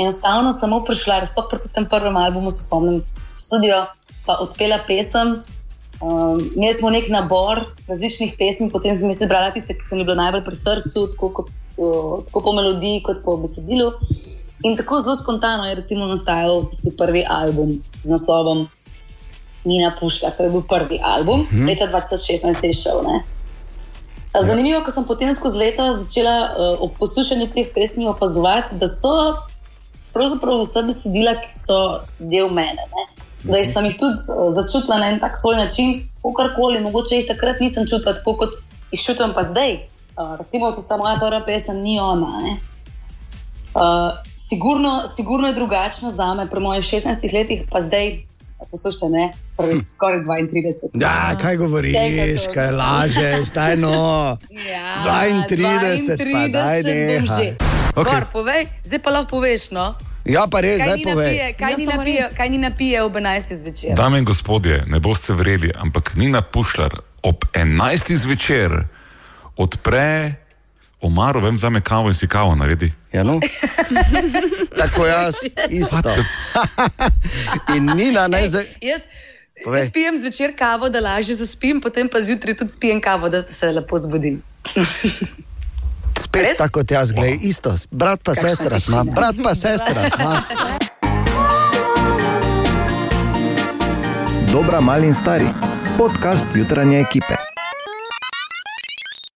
enostavno samo prišla, sploh pri tistem prvem albumu, se spomnim, v studio, pa odpela pesem. Um, imeli smo nek nabor različnih pesmi, potem sem izbrala tiste, ki so mi bile najbolj pri srcu, tako, kot, uh, tako po melodiji, kot po besedilu. In tako zelo spontano je recimo nastajal tisti prvi album z naslovom Nina Puška, to je bil prvi album, Mhm. leta 2016 je šel. Ne? A Zanimivo, ko sem potem skozi leta začela uh, ob poslušanju teh pesmi opazovati, da so pravzaprav vse besedila, ki so del mene. Ne? Da sem jih tudi uh, začutila na en tak svoj način, kakorkoli, mogoče jih takrat nisem čutila tako, kot jih čutim pa zdaj. Uh, recimo, to sta moja prva pesem, ni ona. ne. Uh, sigurno, sigurno je drugačna za me, pri mojih 16 letih, pa zdaj, poslušaj, ne, prvi, skoraj 32. Ja, kaj govoriš, kaj lažeš, daj no. Ja, 32, pa daj bom nehaj. že. Okej. Gor, povej, zdaj pa lahko poveš. No? Ja, pa res, kaj ni napije, kaj Ja, ni napije, res. kaj ni napije ob 11. zvečer. Dame in gospodje, ne boste verjeli, ampak Nina Pušlar ob 11. zvečer odpre omaro, vem, zame kavo in si kavo naredi. Ja, no. Tako jaz, isto. In Nina, naj zdaj. Jaz, jaz pijem zvečer kavo, da lažje zaspim, potem pa zjutraj tudi spijem kavo, da se lepo zbudim. spet Res? tako kot jaz, gledaj, isto, brat pa Kakšna sestra smo, brat pa sestra smo. Dobra, mali in stari. Podcast jutranje ekipe.